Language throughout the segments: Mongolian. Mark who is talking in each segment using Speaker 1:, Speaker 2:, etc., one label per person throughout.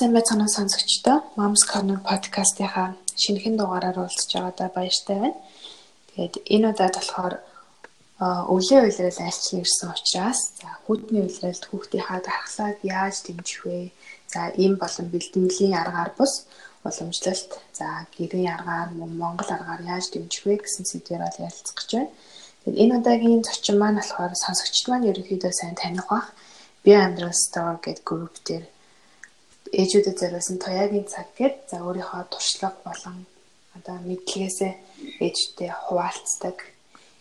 Speaker 1: сайн байцгаана сонсогчдоо. Moms Corner podcast-ийнхаа шинэхэн дугаараар уулзч байгаадаа баяртай байна. Тэгээд энэ удаад болохоор өвлийн үйлрэл альчлан ирсэн учраас за хүүтний үйлрэлд хүүхдийнхаа дархлааг яаж дэмжих вэ? За ийм болон бэлтгэлийн аргаар бус уламжлалт за гэрийн аргаар мөн монгол аргаар яаж дэмжих вэ гэсэн сэдвээр бол ярилцах гэж байна. Тэгээд энэ удаагийн зочин маань болохоор сонсогчд маань ерөнхийдөө сайн таних бах. Би амьдрал store гэдэг групп дээр ээжүүдэд зориулсан туяагийн цаг гээд за өөрийнхөө туршлага болон одоо мэдлэгээсээ ээжтэй хуваалцдаг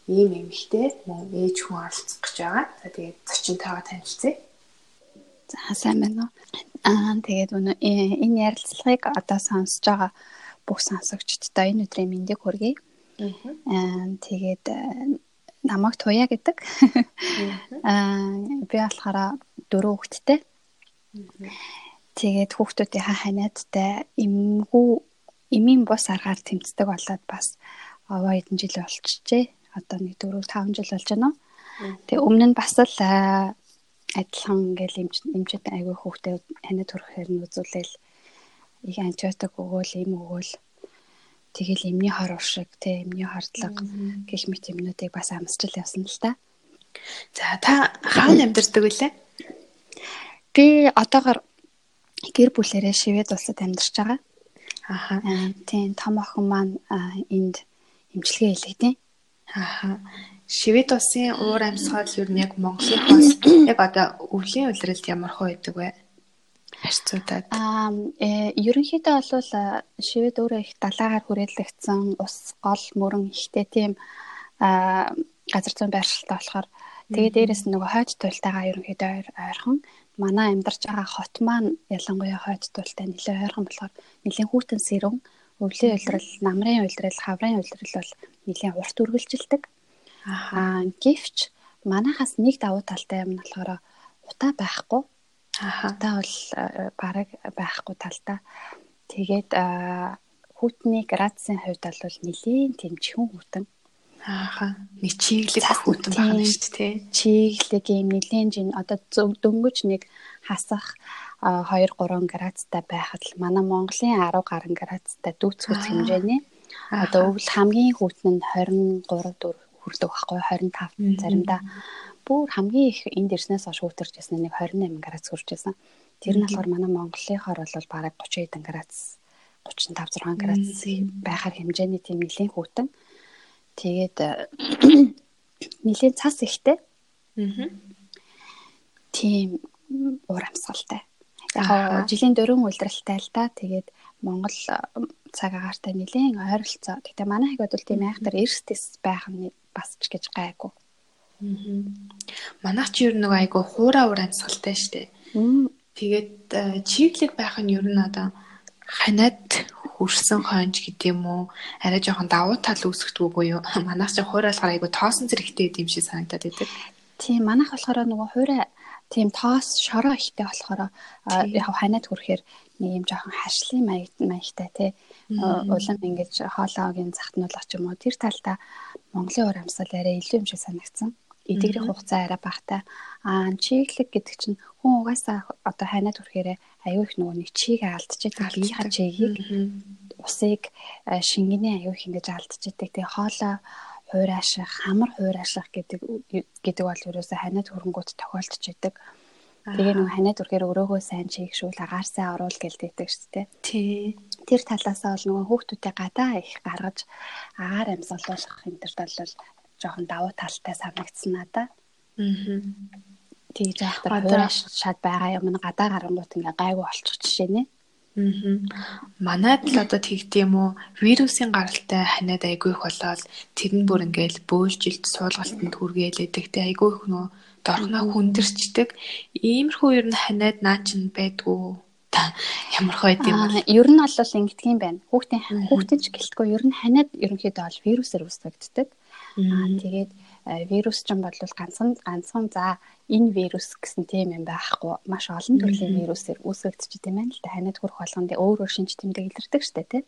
Speaker 1: ийм эмэгтэй мөн ээж хүн оролцох гэж байгаа. За тэгээд зочинтойгоо танилцъя.
Speaker 2: За сайн байна уу? Аа тэгээд өнөө э, энэ ярилцлагыг одоо сонсож байгаа бүх сонсогчдод энэ өдрийн мэндийг хүргэе. Аа тэгээд э, намайг туяа гэдэг. Аа би болохоор дөрөв хүүхэдтэй. Тэгээд хүүхдүүдийнхаа ханиадтай эмгүү эмийн бус аргаар тэмцдэг болоод бас овоо хэдэн жил болчихжээ. Одоо нэг 4 5 жил болж байна. Тэгээ өмнө нь бас л адилхан ингээл эмчэд айгүй хүүхдээ ханиад төрөхээр нь үзүүлээл их антибиотик өгөөл эм өгөөл тэгэл эмний хор уршиг те эмний хордлого гэх мэт юмнуудыг бас амсчил явсан л та.
Speaker 1: За та хаана амьдардаг вүлээ?
Speaker 2: Би одоогор гэр бүлэрээ Швед улсад амьдарч байгаа.
Speaker 1: Аха.
Speaker 2: Тийм том охин маань энд эмчилгээ хийлэгдэн.
Speaker 1: Аха. Швед улсын уур амьсгал юу нэг Монголын хос яг одоо өвлийн улиралд ямар хөө байдаг вэ? харьцуудаад
Speaker 2: аа э ерөнхийдөө бол шивэд өөрөө их далаагаар хүрээлэгдсэн ус гол мөрөн ихтэй тийм аа газар зүйн байршилтай болохоор тэгээ дээрэс нь нөгөө хойд туйлтайгаа ерөнхийдөө ойрхон манай амьдарч байгаа хот маань ялангуяа хойд тултай нэлээд ойрхон болохоор нэлээд хүүтэн сэрүүн өвлийн уйлдрал, намрын уйлдрал, хаврын уйлдрал бол нэлээд урт үргэлжилдэг. Аа гэвч манахаас нэг давуу талтай юм нь болохоор утаа байхгүй. Утаа бол э, бараг байхгүй талтай. Тэгээд хүүтний градусын хувьд бол нэлээд тэмчхэн хүүтэн.
Speaker 1: Ааха. Нэг чиглэг хүүтэн байна шүү дээ, тий.
Speaker 2: Чиглэг юм нэлээд жин одоо дөнгөж нэг хасах 2 3 градустай байхад л манай Монголын 10 гаруй градустай дүүцгүүц хэмжээний одоо өвөл хамгийн хүүтэн нь 23 4 хүрдэг байхгүй 25 заримдаа бүр хамгийн их энд ирснээс хойш хүүтэрч байсан нэг 28 градус хүрч байсан. Тэр нь болохоор манай Монголынхоор бол бараг 30 хэдэн градус 35 6 градус байхаар хэмжээний тийм нэлийн хүүтэн. Аа Тэгээд нэлийн цас ихтэй. Аа. Тийм уур амьсгалтай. Яг жилийн дөрөв үйлдвэрлэлтэй л да. Тэгээд Монгол цаг агаартай нэлийн ойролцоо. Гэтэ манай хэг бодвол тийм айхтар эрсдэс байх нь бас ч гэж гайгүй.
Speaker 1: Аа. Манайх ч ер нь нэг айгүй хуурай уур амьсгалтай штэ. Тэгээд чиглэг байх нь ер нь одоо ханиад хөрсөн хонж гэдэг юм уу арай жоохон давуу тал үүсгдэг буюу манайх ч хуурайлахаар айгу тоосон зэрэгтэй юм шиг санагдаад байдаг.
Speaker 2: Тийм манайх болохоор нөгөө хуурай тийм тоос шороо ихтэй болохоор яг ханаад хүрэхээр нэг юм жоохон хашлын маяг маягтай тий улам ингэж хоолойгийн захтнуулах ч юм уу тэр талдаа Монголын уур амьсгал арай илүү юм шиг санагдсан. Эдгэрийн хугацаа арай багтай. Аа чиглэг гэдэг чинь хүн угаасаа одоо ханаад хүрэхээр аюу их нөгөө нэг чийг алдчихдаг. Гийнхаа чигийг усыг шингэний аюу их ингэж алдчихдаг. Тэгээ хоолой хуйрааших, хамар хуйрааших гэдэг гэдэг бол ерөөсөө ханаад хөрөнгөт тохиолдож идэг. Тэгээ нөгөө ханаад үргээр өрөөгөө сайн чийгшүүл агаар сайн оруул гэлдэгдэг шүү дээ.
Speaker 1: Тий.
Speaker 2: Тэр талаасаа бол нөгөө хүүхдүүдэд гадаа их гаргаж агаар амьсгалуулах энэ төр бол жоохон давуу талтай санагдсан надад. Аа. Тэгж яахтар хуураш шат байгаа юм гадаа гарангуут ингээ гайгүй болчих жишээ нэ.
Speaker 1: Аа. Манайд л одоо тэгдэм үү вирусын гаралтай ханиад айгүй их болоод тэр нь бүр ингээл бөөлжилт суулгалтанд хүргээлээдэг. Тэ айгүй их нөө дорхноо хүндэрчдэг. Иймэрхүү ер нь ханиад наа чин байдгүй та ямар хойд юм
Speaker 2: бэ? Ер нь бол ингэдэг юм байна. Хүүхдийн хүүхдийн ч гэлтгүй ер нь ханиад ерөнхийдөө бол вирусээр үүсгэгддэг. Аа тэгээд вирус ч юм бол ганцхан ганцхан. За энэ вирус гэсэн тийм юм байхгүй. Маш олон төрлийн вирусээр үүсгэгдэж байгаа юм л да. Ханиад хүрэх болгонд өөр өөр шинж тэмдэг илэрдэг штэ тий.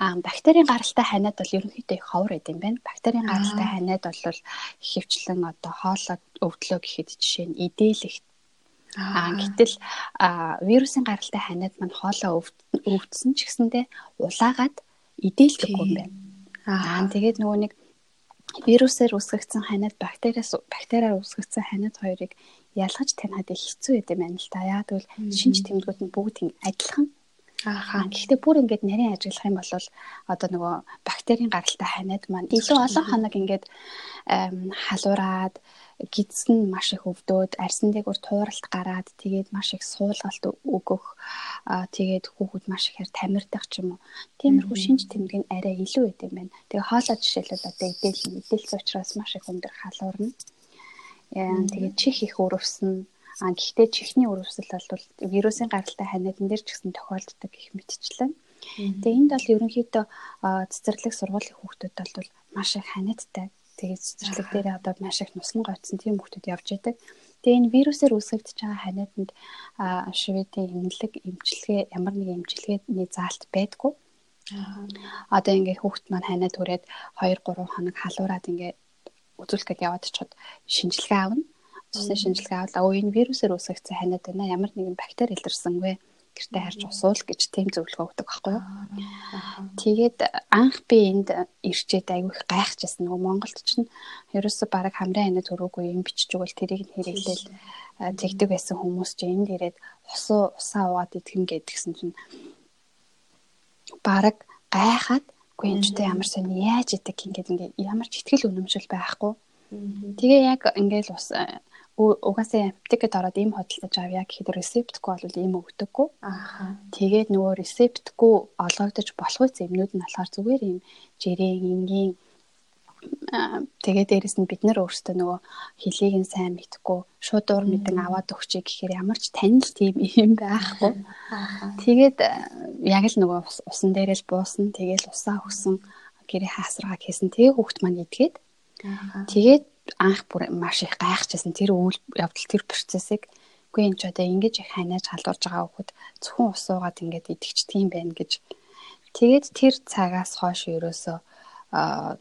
Speaker 2: Аа бактерийн гаралтай ханиад бол ерөнхийдөө их ховор байд юм байна. Бактерийн гаралтай ханиад бол хөвчлэн одоо хоолой өвдлөө гэхэд жишээ нь эдэлэх. Аа. гэтэл вирусын гаралтай ханиад маань хоолоо өвдсөн ч гэсэндээ улаагаад идэлдэггүй юм байна. Аа тэгээд нөгөө нэг вирусээр үүсгэгдсэн ханиад бактериас бактериар үүсгэгдсэн ханиад хоёрыг ялгаж таниад хэцүү байд юм байна л да. Яа тэгвэл шинж тэмдгүүд нь бүгд адилхан Аа. Гэхдээ бүр ингээд нарийн ажиглах юм бол одоо нөгөө бактерийн гаралтай ханиад маань илүү олон хоног ингээд халуураад гидс нь маш их өвдөөд арьсан дээгүүр тууралт гараад тэгээд маш их суулгалт өгөх тэгээд хүүхэд маш ихээр тамирдах ч юм уу. Тиймэрхүү шинж тэмдэг нь арай илүү байт юм байна. Тэгээ хоолой жишээлбэл одоо эдэл эдэлс учраас маш их өндөр халуурна. Тэгээд чих их өрөвсөн А гэхдээ чихний өрөвсөл бол вирусын гаралтай ханиадан дээр ч гэсэн тохиолддог гэх мэтчлэн. Тэгээ энд бол ерөнхийдөө цэцэрлэг сургуулийн хүүхдүүд бол маш их ханиадтай. Тэгээ цэцэрлэг дээр одоо маш их нусан гоцсон тийм хүүхдүүд явж байдаг. Тэгээ энэ вирусээр үүсгэгдэж байгаа ханиаданд шведийн эмнэлэг эмчилгээ ямар нэг эмчилгээний заалт байдгүй. Одоо ингээ хүүхд маань ханиад түрээд 2 3 хоног халуураад ингээ үзүүлэх гээд яваад чад шинжилгээ аавна цусны шинжилгээ авлаа. Өө энэ вирусээр үүсгэгдсэн ханиад байна. Ямар нэгэн бактери илэрсэн вэ? гэртээ харж усуул гэж тийм зөвлөгөө өгдөг байхгүй юу. Тэгээд анх би энд ирчээд айгүй их гайхажсэн. Нөгөө Монголд ч ерөөсө бараг хамраа ханаа төрөөгүй юм бичиж өгөл тэрийг нь хэрэглээл тэгдэг байсан хүмүүс ч энд ирээд усуу усаа уугаад идэх гэдгсэн чинь бараг гайхаад үгүй ч ямар сони яаж идэх ингээд ингээд ямар ч ихтгэл үнэмшил байхгүй. Тэгээ яг ингээд ус угаасаа аптекэд ороод ийм хөдөлтөж авъя гэхэд рецептгүй бол ийм өгдөггүй. Аа. Тэгээд нөгөө рецептгүй олгогдож болох үс юмнууд нь болохоор зүгээр ийм жирийн энгийн тэгээд дээрэс нь бид нар өөрсдөө нөгөө хөлийг нь сайн мэдхгүй шууд уур мэдэн аваад өгчэй гэхээр ямар ч танил тийм юм байхгүй. Тэгээд яг л нөгөө усан дээрээ л буусан тэгээд усаа өгсөн гэрээ хаасраага хийсэн тэгээ хүүхд маань идгээд тэгээд анх бүр маш их гайхажсэн. Тэр үйл явдал тэр процессыг үгүй энэ ч одоо ингэж их ханяаж халуурж байгаа хүүхэд зөвхөн ус уугаад ингэж идэгчдэг юм байна гэж. Тэгээд тэр цагаас хойш ерөөсөө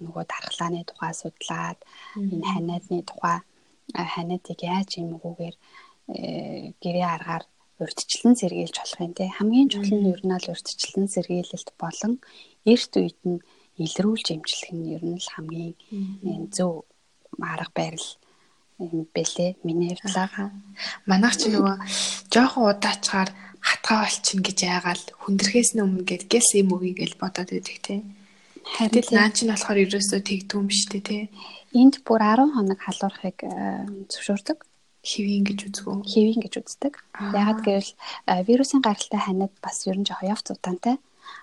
Speaker 2: нөгөө дархлааны тухай судлаад энэ ханиадны тухай ханиадыг яаж юм гүүгээр э, гэрээ аргаар урьдчилан сэргийлж болох юм те. Хамгийн чухал нь ер нь л урьдчилан сэргийлэлт болон эрт үед нь илрүүлж эмчлэх нь ер нь л хамгийн зөв арга барил юм бэлээ миний хувьдлаа.
Speaker 1: Манайх ч нөгөө жоохон удаачаар хатгаа болчихно гэж яагаал хүндрэхээс өмнө гээд гэс юм үгүй гэж бодоод байдаг те. Харин наа чинь болохоор ерөөсөө тэгдүүм биш те те.
Speaker 2: Энд бүр 10 хоног халуурахыг э, зөвшөөрдөг.
Speaker 1: Хэвийн гэж үзгөө.
Speaker 2: Хэвийн гэж үздэг. Ягаад гэвэл э, вирусын гаралтай ханиад бас ерөн жоох явц удаантай.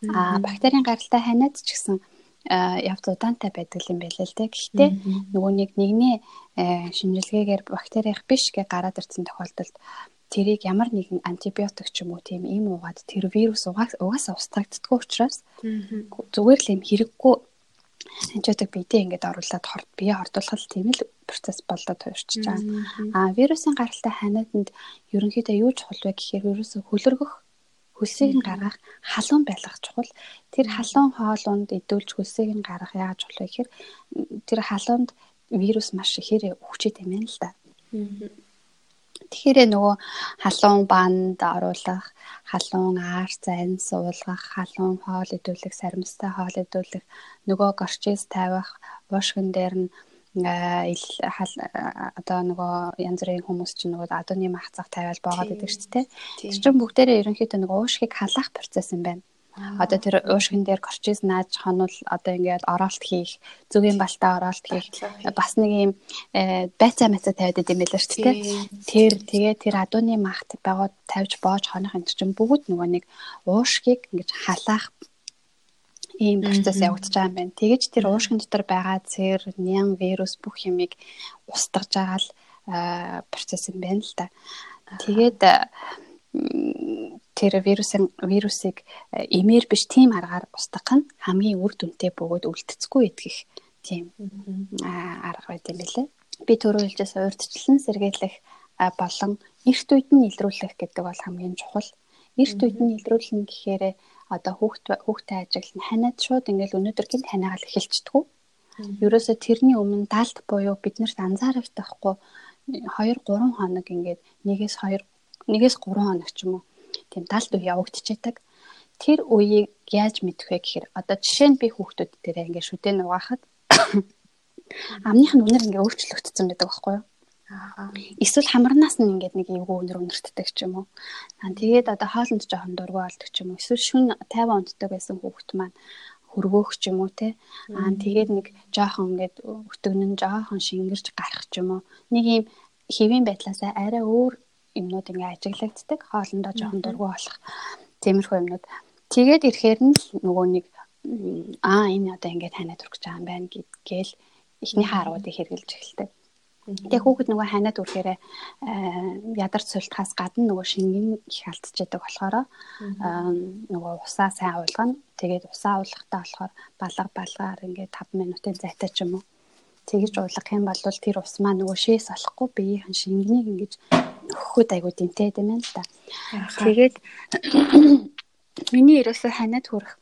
Speaker 2: А бактерийн гаралтай ханиад ч гэсэн явц удаантай байдаг юм байлаа л те. Гэхдээ нөгөө нэг нэгний шинжилгээгээр бактериах биш гэж гараад ирсэн тохиолдолд тэрийг ямар нэгэн антибиотик ч юм уу тийм ийм уугаад тэр вирус угаасаа устгагддаггүй учраас зүгээр л юм хэрэггүй антибиотик биедээ ингээд оруулаад хорт бие хордуулах тийм л процесс болоод туурч байгаа. А вирусын гаралтай ханиаданд ерөнхийдөө юу чухал вэ гэхээр вирусыг хөлөргөх хөлсийг нь гаргах халуун байлгах чухал. Тэр халуун хоолунд идүүлж хөлсийг нь гаргах яаж чухал вэ гэхээр тэр халуунд вирус маш ихээр өвчтэй юм байна л да. Тэгэхээр нөгөө халуун банд оруулах, халуун аар зайн суулгах, халуун хоол идүүлэх, саримстай хоол идүүлэх, нөгөө горчис тавих, уушгин дээр нь одоо нөгөө янз бүрийн хүмүүс чинь нөгөө адууны махцах тавиал боогод идэг шүү дээ. Тэр чинь бүгдээрээ ерөнхийдөө нөгөө уушгийг халаах процесс юм байна. Одоо тэр уушгин дээр корчиз нааж хонол одоо ингээд оролт хийх, зүгийн балтаа оролт хийх бас нэг юм э, байцаа мацаа тавиад идэм байлаа шүү дээ. Тэр тэгээ тэр адууны махт байгууд тавьж боож хонох энэ чинь бүгд нөгөө нэг уушгийг ингээд халаах ийм процесс явагдаж байгаа юм байна. Тэгэж тэр уушгин дотор байгаа цэр, нян, вирус бүх юмыг устгаж байгаа л процесс юм байна л да. Тэгээд тэр вирусын вирусыг эмээр биш тийм аргаар устгах нь хамгийн үр дүнтэй бөгөөд үлдэцгүй идэх тийм арга байт юм билээ. Би түрүү хэлжсэн урьдчилан сэргийлэх болон эрт үед нь илрүүлэх гэдэг бол хамгийн чухал. Эрт үед нь илрүүлнэ гэхээр одоо хүүхд хүүхдэд ажиглан ханаад шууд ингээл өнөөдөр гинт ханаагаал эхэлчихдэг. Ерөөсө тэрний өмнө даалт буюу биднэрт анзаарахдагхгүй 2 3 хоног ингээд нэгээс 2 нэгээс 3 хоног ч юм уу тийм талт үе явагдчихэдэг. Тэр үеийг яаж мэдэх вэ гэхээр одоо жишээ нь би хүүхдүүд дээр ингээд шүдэн угаахад амных нь үнэр ингээд өөрчлөгдсөн байдаг байхгүй юу? Эсвэл хамарнаас нь ингээд нэг эвгүй өнөр өнөртдөг ч юм уу. Аа тэгээд одоо хоолнд жоохон дургүй болдог ч юм уу. Эсвэл шүн 50 унтдаг байсан хүүхэд маань хөргөөх ч юм уу те. Аа тэгээд нэг жоохон ингээд өтгөн нь жоохон шингэрч гарах ч юм уу. Нэг юм хэвийн байдлаасаа арай өөр юмнууд ингээд ажиглагддаг. Хоолндоо жоохон дургүй болох. Тиймэрхүү юмнууд. Тэгээд ирэхээр нь нөгөө нэг аа энэ одоо ингээд танаа төрөх гэж байгаа юм байна гэдгээл эхний хааруудыг хэрэгжилж эхэлдэг. Тэгээ хүүхэд нөгөө ханаад үрэхээр ядарч султахаас гадна нөгөө шингэн их алдчихдаг болохоор нөгөө усаа сайн уулгана. Тэгээд усаа уулгахтаа болохоор балга балгаар ингээд 5 минутын зайтай ч юм уу. Тэгэж уулгах юм бол тэр ус маа нөгөө шээс олохгүй биеийн шингэнийг ингэж нөхөхөд айгуу дэнтэй юм л да. Тэгээд миний ерөөсөө ханаад хүрэх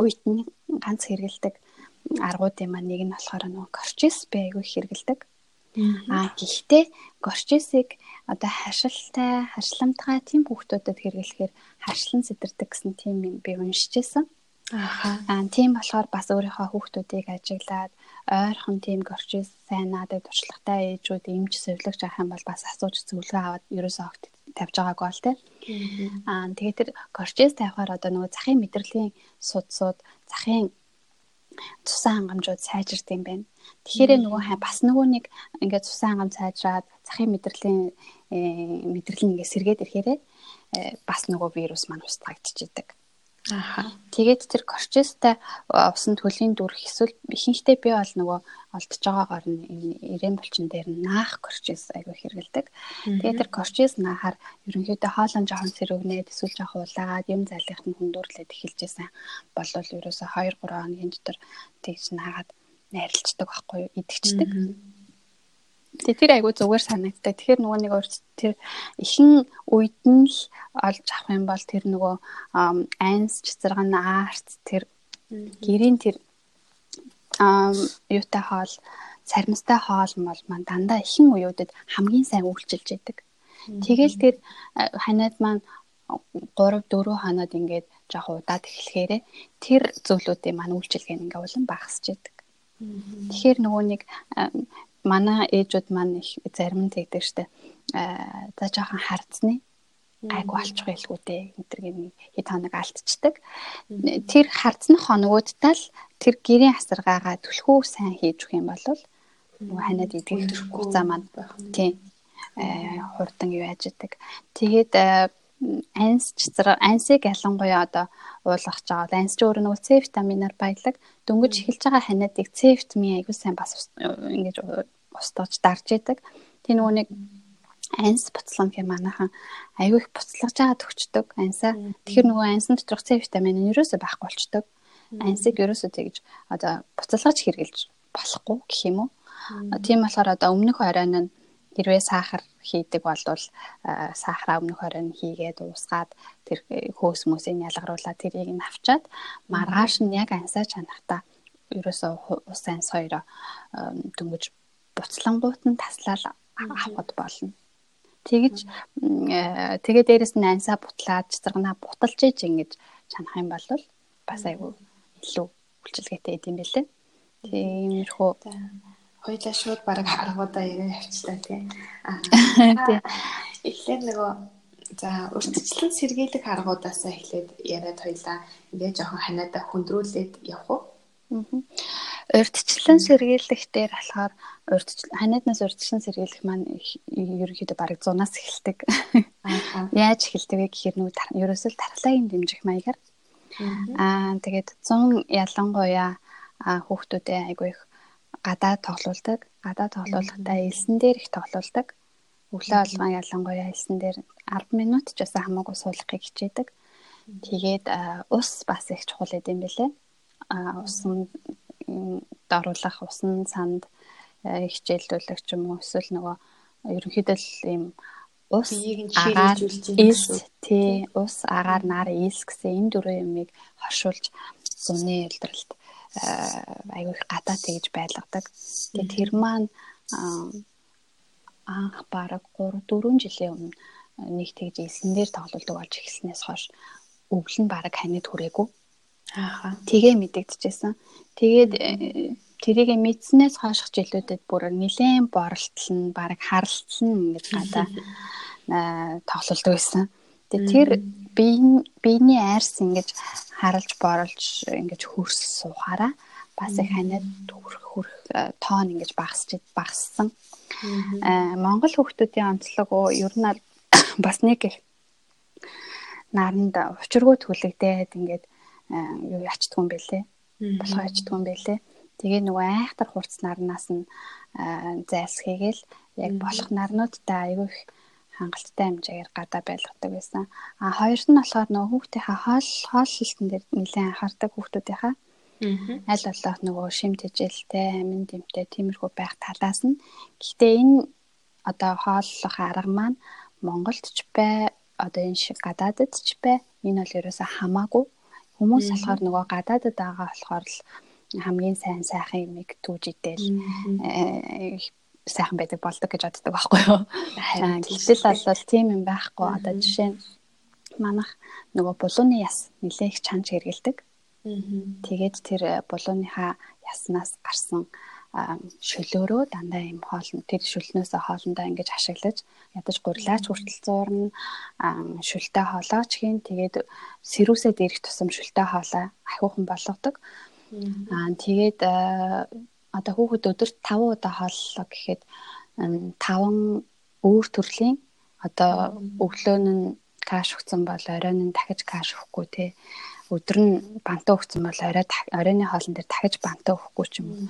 Speaker 2: үед нь ганц хэрэгэлдэг аргуудын маань нэг нь болохоор нөгөө корчис би айгуу хэрэгэлдэг. Аа гэхдээ горчисыг одоо хашилтай, харшламтгай тийм хүүхдүүдэд хэрэглэхээр харшлан сэтэрдэг гэсэн тийм юм би уншиж байсан. Аа тийм болохоор бас өөрийнхөө хүүхдүүдийг ажиглаад ойрхон тийм горчис сайн наадаг туршлагатай ээжүүд эмч сувлагч авах юм бол бас асууж зөвлөгөө аваад ерөөсөө огт тавьж байгаагүй бол тийм. Аа тэгээд тэр горчис тавихаар одоо нөгөө захын мэдрэлийн судсууд захын цусан хангамжууд сайжирд юм байна. Тэгэхээр нөгөө хаа бас нөгөө нэг ингээд цусан хангамж сайжраад захын мэдрэлийн э, мэдрэл нь ингээд сэргээд ирэхээр э, бас нөгөө вирус маань устгагдчихэдэг. Ааха. Тэгээд тэр корчистай усан төлийн дүрх эсвэл ихэнхдээ би бол нөгөө олдож байгаагаар нь ирээн булчин дээр наах корчис аягүй хэрэгэлдэг. Тэгээд тэр корчис наахаар ерөнхийдөө хоолон жоохон сэрүүгнээд эсвэл жоохон улаагаад юм залхихт нь хүндүрлээд эхэлжсэн болвол ерөөсө 2 3 хоногийн дотор тэгж наагаад найралцдаг байхгүй юу идэгчдэг. Тэгээ тэр айгүй зүгээр санагддаг. Тэгэхээр нөгөө нэг өөр тэр ихэн үед нь л олж авах юм бол тэр нөгөө айнс цэцэргэн арт тэр гэрийн тэр юутай хоол саримстай хоол мол маань дандаа ихэн уюудад хамгийн сайн үйлчилж яадаг. Тэгэл тэр ханаад маань 3 4 хоноод ингээд жоох удаад эхлэхээрээ тэр зүйлүүдийн маань үйлчилгээ нь ингээ улам багасч яадаг. Тэгэхээр нөгөө нэг манай ээжүүд маань их зарим нь тэгдэг штэ. Аа за жоохон хардсны айгу алчих байлгүйтэй энтергийн хэд хоног алдчихдаг. Тэр хардсан хоногудтаа л тэр гэрийн асаргаагаа түлхүү сайн хийж өгөх юм бол нөгөө ханаад идэх хугацаа маань. тийм хурдан юу яаж идэг. Тэгээд анс цэцэр ансыг ялангуяа одоо уулгах жаавал анс ч өөрөө нөгөө С витаминаар баялаг дөнгөж эхэлж байгаа ханиадыг С витамин аягүй сайн бас ингэж устгаж дарж идэг. Тэ нөгөө нэг анс буцлан гэх манайхан аягүй их буцлагж байгаа төгчдөг ансаа. Тэгэхээр нөгөө ансан доторх С витамин нь ерөөсөө байхгүй болчдөг. Ансыг ерөөсөө тэгж одоо буцалгаж хэрглэж болохгүй гэх юм уу. Тийм болохоор одоо өмнөх оройн нь хэрвээ сахар хийдэг болвол сахараа өмнөх оройн хийгээд уусгаад тэр хөөс мөсийг ялгаруулаад тэрийг нь авчаад маргааш нь яг ансаа чанахта ерөөсөө ус анс хоёроо дөнгөж буцлангууд нь таслал авахд болно. Тэгэж тэгээ дээрэс нь ансаа бутлаад цэцэргнаа буталж иж ингэж чанах юм бол бас айгүй илүү үйлчилгээтэй юм бэлээ. Тиймэрхүү
Speaker 1: хоёлаа шууд баг аргуудаа ирээ явчихлаа тий. Аа. Эхлээд нөгөө за урьдчилан сэргийлэх аргуудаасаа эхлээд яриад хоёлаа ингээ жоохон ханаада хөндрүүлээд явах уу?
Speaker 2: Урьдчилан сэргийлэх дээр болохоор ханиаднаас урьдчилан сэргийлэх маань ерөнхийдөө бараг 100-аас эхэлдэг. Яаж эхэлдэг вэ гэхээр нөгөө ерөөсөө тархлагын дэмжих маягаар. Аа тэгээд 100 ялангуяа хүүхдүүдэд айгүй их гадаа тоглоулдаг. Гадаа тоглоулахдаа элсэн дээр их тоглоулдаг. Өглөө алган ялангуяа элсэн дээр 10 минут ч байсан хамаагүй суулгахыг хичээдэг. Тэгээд ус бас их чухал гэдэм бэлээ. А усан даруулах усан санд хичээлдүүлэх ч юм уу эсвэл нөгөө ерөнхийдөө ийм ус агаар ис тий ус агаар нар ис гэсэн энэ дөрвөн юмыг хоршуулж зуны илрэлт аягүй гадаа тэгж байлгадаг. Тэгээ тэр маань анх бараг 3 4 жилийн өмнө нэг тэгж эсэн дээр тоглолдог болж эхэлснээс хойш өвөл нь бараг ханид хүрээгүй.
Speaker 1: Ааха.
Speaker 2: Тэгээ мэдэгдэжсэн. Тэгээд э, тэрийг мэдснээс хойш жилүүдэд бүр нилээн боролтолн бараг харалтсан ингэж гадаа тоглолдог байсан. Тэгээд тэр биений айрс ингэж харалж боролж ингэж хөрс суухаараа бас их ханаад хүрх хүрх э, тоон ингэж багасч багассан. Аа Монгол хүүхдүүдийн онцлог ер нь бас нэг их наранд учиргүй түлэгдээд ингээд юу ячдгүй юм бэлээ. Болохоо ячдгүй юм бэлээ. Тэгээ нөгөө айхтар хурц нарнаас нь зайлсхийгээл яг болох нарнуудтай аягүй их хангалттай хэмжээгээр гадаа байлгадаг байсан. А хоёр нь болохоор нөгөө хүүхдийнхаа хоол хоол хэлтэн дээр нэлээд анхаардаг хүүхдүүдийнхаа аль болох нөгөө шим тэжээлтэй, амин дэмтэй тиймэрхүү байх талаас нь. Гэхдээ энэ одоо хооллох арга маань Монголд ч бай, одоо энэ шиг гадаадд ч бай. Энэ бол ерөөсө хамаагүй. Хүмүүс болохоор нөгөө гадаадд байгаа болохоор л хамгийн сайн сайхан юмыг түүж идэл сайхан байдаг болдог гэж боддог байхгүй юу. Гэтэл бол тийм юм байхгүй. Одоо жишээ нь манах нөгөө булууны яс нилээх чанж хэргэлдэг. Тэгээд тэр булууныхаа яснаас гарсан шөлөөрөө дандаа юм хоолн тэр шөлнөөсөө хоолндоо ингэж ашиглаж ядаж гурлаач хүртэл зуурна. Шүлтэй хоолооч хийн. Тэгээд сэрүүсээ дээрх тусам шүлтэй хоолоо ахиухан болгодог. Аа тэгээд одоо хүүхэд өдөрт 5 удаа хооллоо гэхэд 5 өөр төрлийн одоо өглөө нь каш өгсөн бол оройн нь дахиж каш өгөхгүй те. Өдөр нь бантаа өгсөн бол орой оройны хоолн дээр дахиж бантаа өгөхгүй ч юм уу.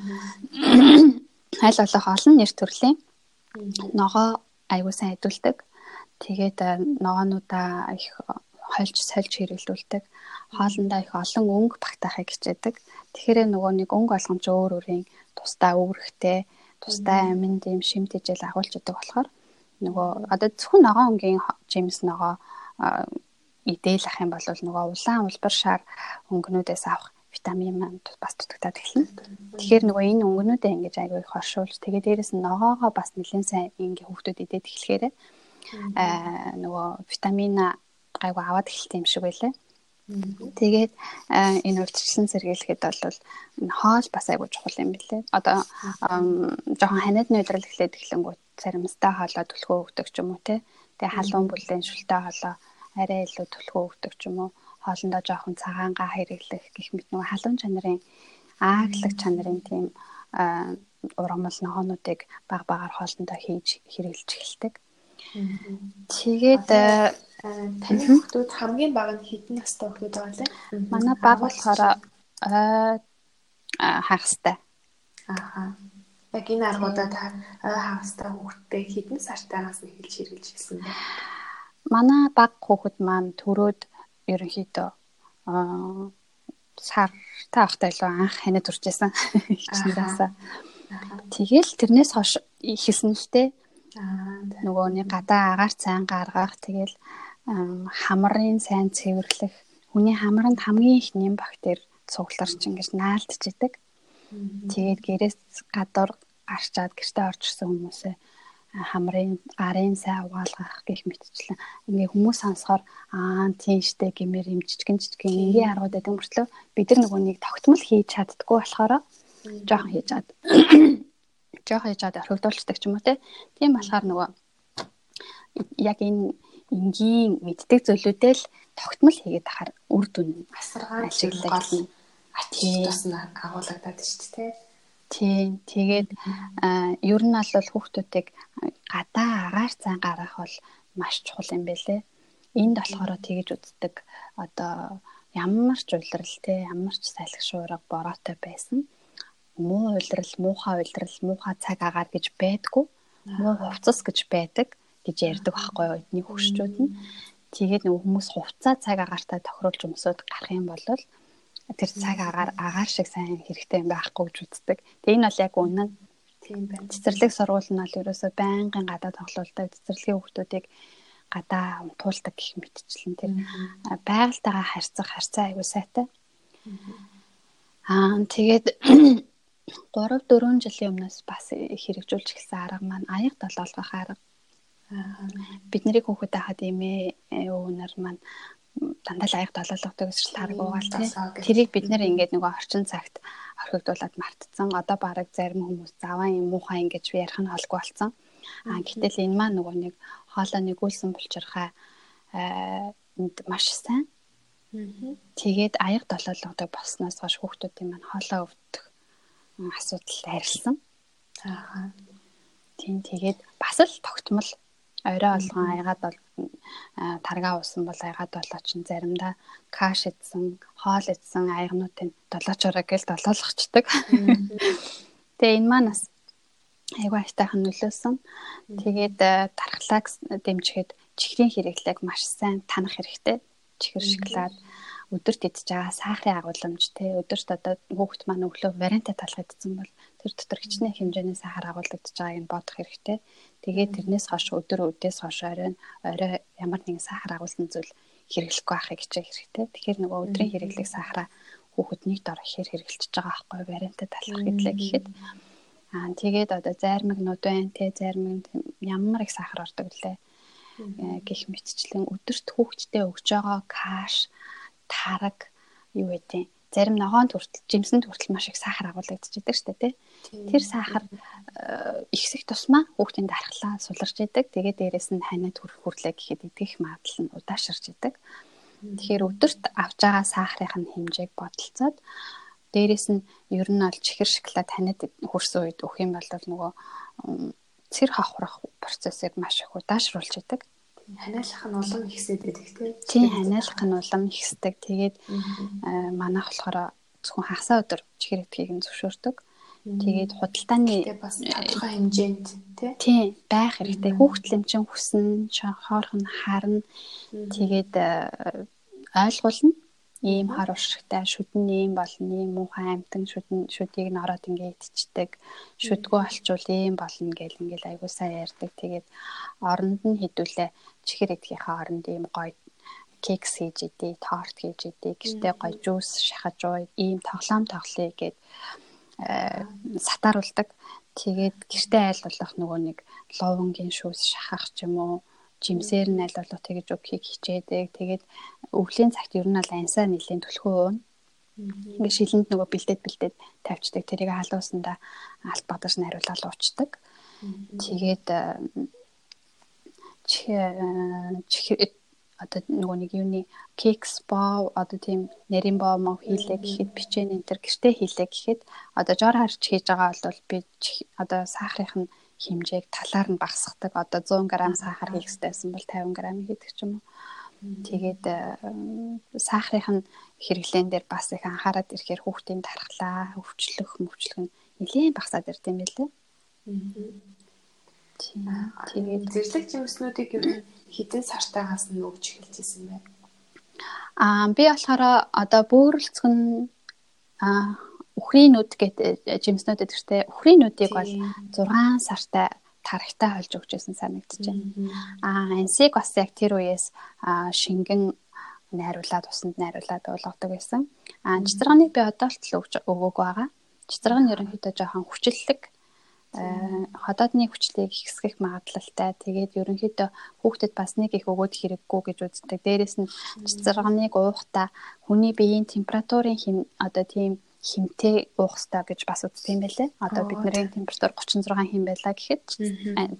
Speaker 2: Аль болох олон нэр төрлийн. Ногоо аягүй сайн хэдүүлдэг тэгээд ногоонуудаа их хольж сольж хэрэглүүлдэг. Хоолндоо их олон өнгө багтаахыг хичээдэг тэгэхээр нөгөө нэг өнгө олгомж өөр өөрийн тусдаа үүрэгтэй тусдаа аминд юм шимтэжэл агуулж идэг болохоор нөгөө одоо зөвхөн ногоон өнгийн жимс ногоо идээл ах юм бол нөгөө улаан улбар шар өнгөнүүдээс авах витамин маань бас дутагдаад эхэлнэ. Тэгэхээр нөгөө энэ өнгөнүүдээ ингэж айгүй их оршуулж тэгээ дээрэс нь ногоогоо бас нэлээд сайн ингээ хүүхдүүд идээд эхлэхээр аа нөгөө витамин гайгүй аваад эхэлт юм шиг байлаа. Тэгээд энэ урьдчилан сэргийлэхэд бол энэ хоол бас айгүй чухал юм билээ. Одоо жоохон ханиад нөтрөл эхлээд эхлэнгүүт царимстай хоолоо түлхөө өгдөг ч юм уу те. Тэгээ халуун бүлээн шүлтэй хоолоо арай илүү түлхөө өгдөг ч юм уу. Хоолндоо жоохон цагаангаа хэрэглэх гэх мэт нөгөө халуун чанарын ааглаг чанарын тийм ургамал ногоонуудыг баг багаар хоолндоо хийж хэрэглэж эхэлдэг. Тэгээд
Speaker 1: таны хүүхдүүд хамгийн бага нь хэдэн настай хүүхдүүд байгаа лээ?
Speaker 2: Манай баг болохоор хагастай.
Speaker 1: Ааха. Яг энэ аргуудаа та хагастай хүүхдтэй хэдэн сартаагаас эхэлж хэрэгжилж ирсэн бэ?
Speaker 2: Манай баг хүүхэд маань төрөөд ерөнхийдөө аа сартаа ахтай илүү анх ханад урчээсэн хичнээнээс. Тэгэл тэрнээс хойш ихэлсэн л тээ нөгөө нэг гадаа агаар цайн гаргах тэгэл хамрын сайн цэвэрлэх. Хүний хамранд хамгийн их нэм бактери цугларч ингэж наалдж идэг. Тэгээд гэрээс гадуур гарчаад гэртээ орж ирсэн хүмүүсээ хамрын гарын сайн угаалгах гэх мэтчлэн. Ингээ хүмүүс сонсохоор аа тийм штэ гэмээр юм жижигэн жижигэн энгийн аргууд гэдэг мөртлөө бид нар нөгөө нэг тогтмол хийж чаддггүй болохоор жоохон хийж чад жоох яжаад орхигдуулцдаг ч юм уу тийм болохоор нөгөө яг энэ энгийн мэддэг зүйлүүдээ л тогтмол хийгээд тахаар үр дүн
Speaker 1: асаргаа ашиглаж атгаас нь агуулгадаад шүү дээ
Speaker 2: тийм тэгээд ер нь бол хүүхдүүдийг гадаа агаар цан гаргах бол маш чухал юм байлээ энд болохоор тэгэж үздэг. Одоо ямар ч уйлрал те ямар ч салхи шуурга бороотой байсан муу уйлрал, муухай уйлрал, муухай цаг агаар гэж байдгүй. Муу хувцас гэж байдаг гэж ярьдаг байхгүй юу эдний хөгшчүүд нь. Тэгээд нөгөө хүмүүс хувцаа цаг агаартай тохируулж өмсөд гарах юм бол тэр цаг агаар агаар шиг сайн хэрэгтэй юм байхгүй гэж үздэг. Тэгээ энэ бол яг үнэн. Тийм байна. Цэцэрлэг сургууль нь бол ерөөсөө байнгын гадаа тоглолттой цэцэрлэгийн хүмүүсийг гадаа унтуулдаг гэх мэтчлэн тэр байгальтайгаа харьцах харьцаа аягүй сайтай. Аа тэгээд 3 4 жилийн өмнөөс бас хэрэгжүүлж эхэлсэн арга маань аяг долоолгох арга. Бид нарыг хүүхэд байхад эмээ өвнөр маань дандаа л аяг долоолгодог гэж таргуугаал тий. Тэрийг бид нэр ингээд нөгөө орчин цагт орхигдуулаад мартцсан. Одоо бараг зарим хүмүүс заваа юм муухай ингэж ярих нь холгүй болсон. А гэтэл энэ маань нөгөө нэг хоолой нэгүүлсэн булчирхай энд маш сайн. Тэгээд аяг долоолгодог болсноос хойш хүүхдүүдийн маань хоолой өвдөх асуудал арилсан. Аа. Тийм тэгээд бас л тогтмол орой болгон аягаад бол таргаа уусан бол аягаад болоо чин заримдаа каш идсэн, хоол идсэн аягнуудын долоочороо гэл долоолгочдөг. Тэгээ энэ маань бас айгүй айтайхан нөлөөсөн. Тэгээд тархлааг дэмжихэд чихрийн хэрэглээг маш сайн танах хэрэгтэй. Чихэр шоколад өдөрт идж байгаа сахарын агуулмж те. Өдөрт одоо хүүхэд маань өглөө варианта талах идсэн бол тэр дотор хичнээн хэмжээний сахар агуулгадж байгааг нь бодох хэрэгтэй. Тэгээд тэрнээс хойш өдөр өдөөс хойш орой орой ямар нэгэн сахар агуулсан зүйл хэрэглэхгүй байхыг хичээх хэрэгтэй. Тэгэхээр нөгөө өдрийн хэрэглэх сахараа хүүхэд нэг дор ихээр хэрэгжилж байгаа байхгүй варианта талах гэдлээ гэхэд. Аа тэгээд одоо зайрмагнууд байна те. Зайрмаг ямар их сахар ордог лээ гэх мэтчлэн өдөрт хүүхдэд өгж байгаа каш тараг юу гэдэг зарим ногоонд хүртэл жимсэнд хүртэл маш их сахар агуулгадчихдаг шүү дээ тий. Тэр сахар э, ихсэх тусмаа хүүхдийн дархлаа суларч идэг. Тэгээд дээрэс нь ханиад хүрэх хүрлээ гэхэд идэх магадлал нь удаашрж идэг. Тэгэхээр өдөрт авж байгаа сахарын хэмжээг бодолцоод дээрэс нь ер нь бол чихэр шоколад ханиад хүрсэн үед өгөх юм бол нөгөө цэр хавхрах процессыг маш их удаашруулж идэг
Speaker 1: ханиалах нь улам ихсээд байдаг тийм.
Speaker 2: Тийм ханиалах нь улам ихсдэг. Тэгээд манайх болохоор зөвхөн хагасаа өдөр чихэрэдгийг нь зөвшөөрдөг. Тэгээд худалдааны
Speaker 1: бас тодорхой хэмжээнд
Speaker 2: тийм байх хэрэгтэй. Хүүхдэлэмчин хүснэ, хоорхон харна. Тэгээд ойлгуулна ийм хар уршигтай шүдэн ийм болно ийм муухай амтан шүдэн шүдийг нь ороод ингээ идчихдэг шүдгөө олчвол ийм болно гэл ингээл айгуу сайн ярьдаг. Тэгээд оронд нь хідүүлээ чихэр эдгийнхаа оронд ийм гоё кекс хийж идээ торт хийж идээ гэртээ гоё жуус шахаж ууя ийм тоглоом тоглоё гэд э, сатааруулдаг тэгээд гэртээ айл болох нөгөө нэг ловонгийн шүүс шахах ч юм уу жимсээр нь аль болох тэгэж өгөхийг хичээдэг. Тэгээд өвлийн цагт ер нь бол ансаа нэлийн түлхүү уун. Ингээ шилэнд нөгөө бэлдээд бэлдээд тавьчдаг. Тэрийг халуусандаа алт бадаж найруулаад уучдаг. Тэгээд чих одоо нөгөө нэг юуны кекс боо одоо тийм нэрийн боо мөн хийлээ гэхэд бичэн энэ төр гэртээ хийлээ гэхэд одоо жор харж хийж байгаа бол би одоо сахарынх нь хэмжээг талаар нь багасгадаг. Одоо 100 г сахар хийх хэрэгтэйсэн бол 50 г хийдэг ч юм уу. Тэгээд сахарынх нь хэрэглэн дээр бас их анхаарал ирэхээр хүүхдийн тархлаа, өвчлөх, мөвчлөх нь нэлээд багасаад ирд юм билээ.
Speaker 1: Тэгээд зэрлэг жимснүүдийг ер нь хідэн сартаагаас нь өгч эхэлж ирсэн байна.
Speaker 2: Аа би болохоор одоо бөөрөлцгөн аа Үхрийн нүд гэдэг жимснүүд гэдэгтэй үхрийн нүдийг бол 6 сартай тархтай холж өгч байсан санагдаж байна. Аа ансиг бас яг тэр үеэс шингэн найруулад усанд найруулад болгодог байсан. Аа цэцэрганийг би одоо л өгч өгөөг байгаа. Цэцэрга нь ерөнхийдөө жоохон хүчлэлэг ходоодны хүчлийг ихсгэх магадлалтай. Тэгээд ерөнхийдөө хүүхдэд бас нэг их өгөөд хэрэггүй гэж үздэг. Дээрээс нь цэцэрганыг уухта хүний биеийн температурын хэм одоо тийм химтэй уух хэрэгтэй гэж бас үздэг юм байлээ. Одоо бидний температур 36 хэм байлаа гэхэд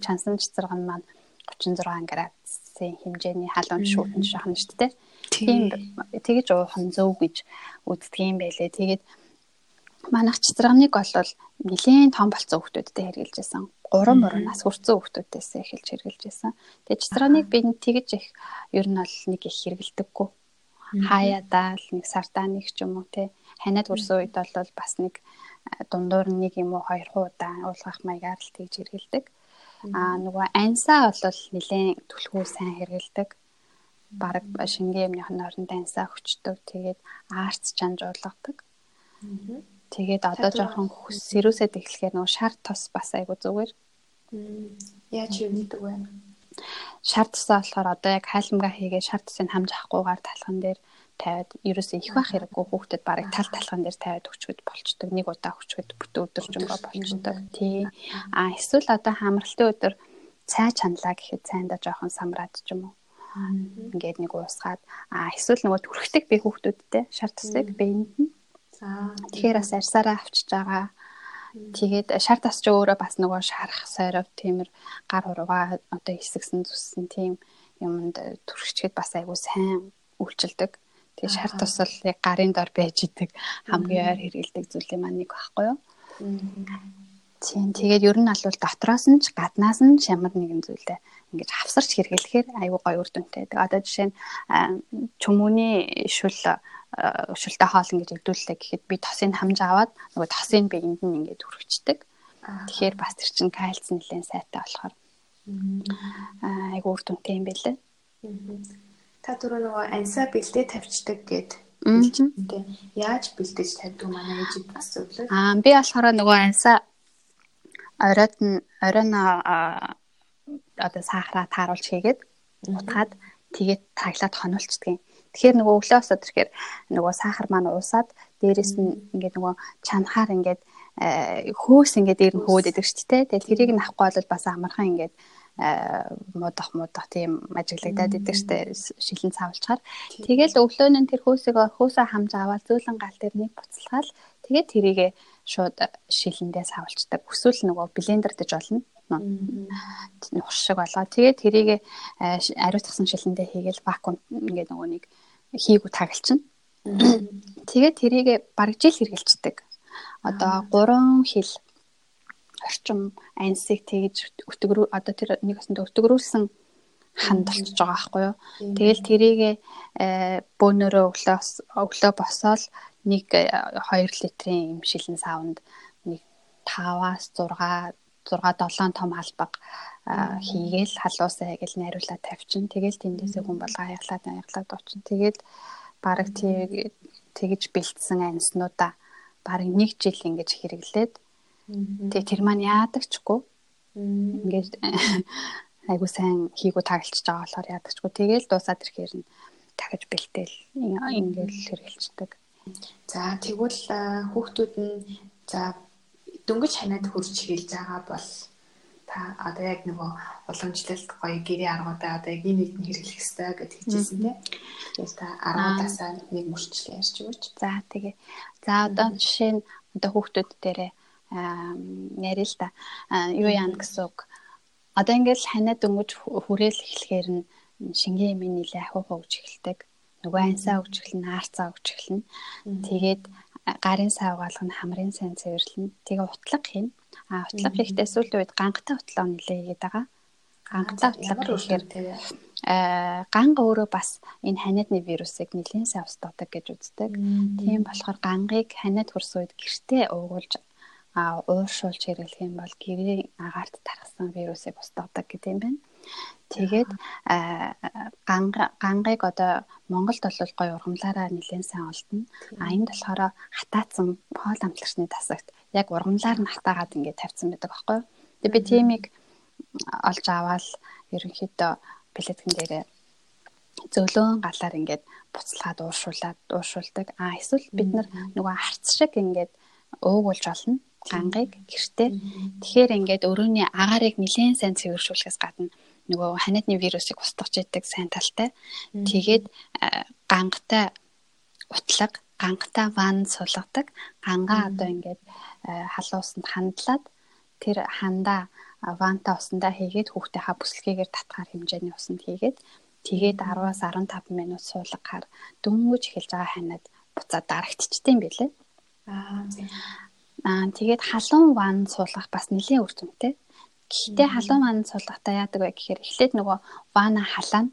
Speaker 2: чансан цэцэрэг нь маань 36 градусын хэмжээний халуун шүүтэн шахна шүү дээ. Тийм тэгэж уух нь зөв гэж үздэг юм байлээ. Тэгээд манайх цэцэрганыг бол нэлээд том болцсон хүмүүстэй хэрглэж байсан. 3 мөрөн нас хүрсэн хүмүүстэйс эхэлж хэрглэж байсан. Тэгээд цэцэрганыг би тэгэж их ер нь бол нэг их хэргэлдэггүй. Хаяадаа л нэг сартаа нэг ч юм уу те ханиад хүрсэн үед бол бас нэг дундуур нэг юм уу хоёр хуудаа уулгах маягаар л тэгж хэргэлдэг. Аа нөгөө ансаа бол нэлээд түлхүү сайн хэргэлдэг. Бараг шингийн юмны оронд ансаа хүчдэг. Тэгээд аарц чанж уулгадаг. Тэгээд одоо жоохон сэрүүсэд эхлэхээр нөгөө шар тос бас айгу зүгээр.
Speaker 1: Яаж юу нэгдэг вэ?
Speaker 2: Тосоо болохоор одоо яг хайлмгаа хийгээд шар тосыг хамж авахгүйгээр талхан дээр тавиад ерөөсөө их байх хэрэггүй хүүхдэд барыг тал талхан дээр тавиад өчгөд болчдөг. Нэг удаа өчгөд бүтэн өдөржингөө болчдөг. Тий. А эсвэл одоо хамралтын өдөр цай чаналаа гэхэд цайнда жоохон самраад ч юм уу. Ингээд нэг уусгаад а эсвэл нөгөө түрхдэг би хүүхдүүдтэй шар тусдаг биеинд нь. Тэгэхээр бас арьсаараа авчиж байгаа. Тэгээд шар тас ч өөрөө бас нөгөө шарах сойров тиймэр гар хуруугаа одоо хэсэгсэн зүссэн тийм юмд түрхчгээд бас айгүй сайн үйлчилдэг. Тэгээ шар тусал яг гарын дор байж идэг хамгийн ойр хэрэгэлдэг зүйлийн маань нэг багхгүй юу? Тийм тэгээд ер нь албал дотроос нь ч гаднаас нь ямар нэгэн зүйлдээ ингэж хавсарч хэрэглэхээр аюу гой үр дүнтэй. Тэгээ одоо жишээ нь чөмөний шүл шүлтэй хоол ингэж өгдүүллээ гэхэд би тосын хамж аваад нөгөө тосын биеинд нь ингэж хүрхчдэг. Тэгэхээр бас тэр чинь кальц нэлээд сайтай болохоор айгу үр дүнтэй юм байлээ.
Speaker 1: Та түрүү нөгөө ансаа бэлдээ тавьчихдаг гэд хэлжтэй. Яаж бэлдэж тавьдаг манай ээжид бас зөвлөө.
Speaker 2: Аа би болохоор нөгөө ансаа оройд нь оройн одоо сахараа тааруулж хийгээд утгаад тэгээд таглаад хонолцдгийг. Тэгэхээр нөгөө өглөөс өдрөхээр нөгөө сахар маань уусаад дээрэс нь ингээд нөгөө чанахаар ингээд хөөс ингээд дээр нь хөөд идэг шүү дээ. Тэгээд тэрийг нь авахгүй бол бас амархан ингээд муудах муудах тийм ажиглагдаад идэг штэ шилэн цавлчаар тэгэл өглөө нь тэр хөөсийг хөөсөө хамж аваад зөөлөн гал дээр нэг буцалгаал. Тэгээд тэрийгэ шууд шилэндээ савлцдаг. Эсвэл нөгөө блендер дэж болно. Нухш шиг болгоо. Тэгээд тэрийг э, ариутгсан шилэндээ хийгээл вакуум ингээд нөгөө нэг хийгүү тагалчна. Тэгээд тэрийг бараг жил хэргэлцдэг. Одоо 3 хил орчим ансыг тэгж өтгөрөө одоо тэр нэг өсөнд өтгөрүүлсэн ханд болчихж байгаа байхгүй юу. Тэгэл тэрийг э, бөөнөрөө өглөө өглөө босоод нэг 2 э, литрийн юм шилэн савнд нэг 5-аас 6 6 7 том албаг хийгээл халуусаа гэл найруулаад тавьчин. Тэгэл тэндээсээ хүн болго хаяглаад хаяглаад очин. Тэгээд бараг тэгж бэлдсэн амьснуудаа бараг нэг жил ингэж хэрэглээд тэгээ тэр маань яадагчгүй. Ингээд айгу сайн хийгүү тагалцж байгаа болохоор яадагчгүй. Тэгээл дуусаад ирэхээр нь дахиж бэлтээл ингээл хэрэгэлцдэг.
Speaker 1: За тэгвэл хүүхдүүд нь за дөнгөж ханаад хурж хэлж байгаа бол та одоо яг нөгөө уламжлалт гоё гэрээ аргуудаа одоо яг нэг нь хэрэглэх хэрэгтэй гэж хэлжсэн тийм. Тэгэхээр та аргуудаасаа нэг мөрчлөө ярьж өгөөч.
Speaker 2: За тэгээ. За одоо жишээ нь одоо хүүхдүүд дээрээ яриа л та. Юу яана гэсэн үг. Одоо ингээл ханаа дөнгөж хүрээл эхлэхээр нь шингийн юм нэлээ ахиу хөвж эхэлдэг нөгөө ансаа өгч эхэлнэ, аарцаа өгч эхэлнэ. Тэгээд гарын сав галах нь хамрын сайн цэвэрлэнэ. Тэгээ утлаг хийн. А утлаг хийхдээ сүүлийн үед гангата утлаг нэлээ хийгээд байгаа. Гангата утлаг гэхээр э ганга өөрөө бас энэ ханиадны вирусыг нэлийн сайн устгадаг гэж үздэг. Тийм болохоор гангыг ханиад хөрс үед гэртээ уугуулж а ууршуулж хэрэглэх юм бол гэрийн агаарт тархсан вирусыг устгадаг гэдэг юм байна. Тэгээд гангыг одоо Монголд бол гоё ургамлаараа нэлээд сайн олдно. А энд болохоор хатаацсан хоол амтлагчны тасагт яг ургамлаар нь хатаагаад ингээд тавьсан байдаг байхгүй юу. Тэгээд би тиймийг олж аваад ерөнхийдөө плеткэн дээрээ зөөлөн галаар ингээд буцалгаад ууршуулад ууршуулдаг. А эсвэл бид нар нөгөө харц шиг ингээд уугуулж олно гангыг гэртээ. Тэгэхээр ингээд өрөөний агаарыг нэлээд сайн цэвэршүүлэхээс гадна нөгөө ханиадны вирусыг устгах идэг сайн талтай. Тэгээд гангатай утлаг, гангатай ван сулгадаг. Гангаа одоо ингээд халуусанд хандлаад тэр хандаа ванта усандаа хийгээд хүүхдээ ха бүслэгээр татгаар хэмжээний усанд хийгээд тэгээд 10-аас 15 минут суулгахаар дөнгөж эхэлж байгаа ханаад буцаад дарагдчихдээ юм билээ. Аа тэгээд халуун ван суулгах бас нэлээд үр дүнтэй. Гэхдээ халуун маань сулгахтаа яадаг вэ гэхээр эхлээд нөгөө вана халаана.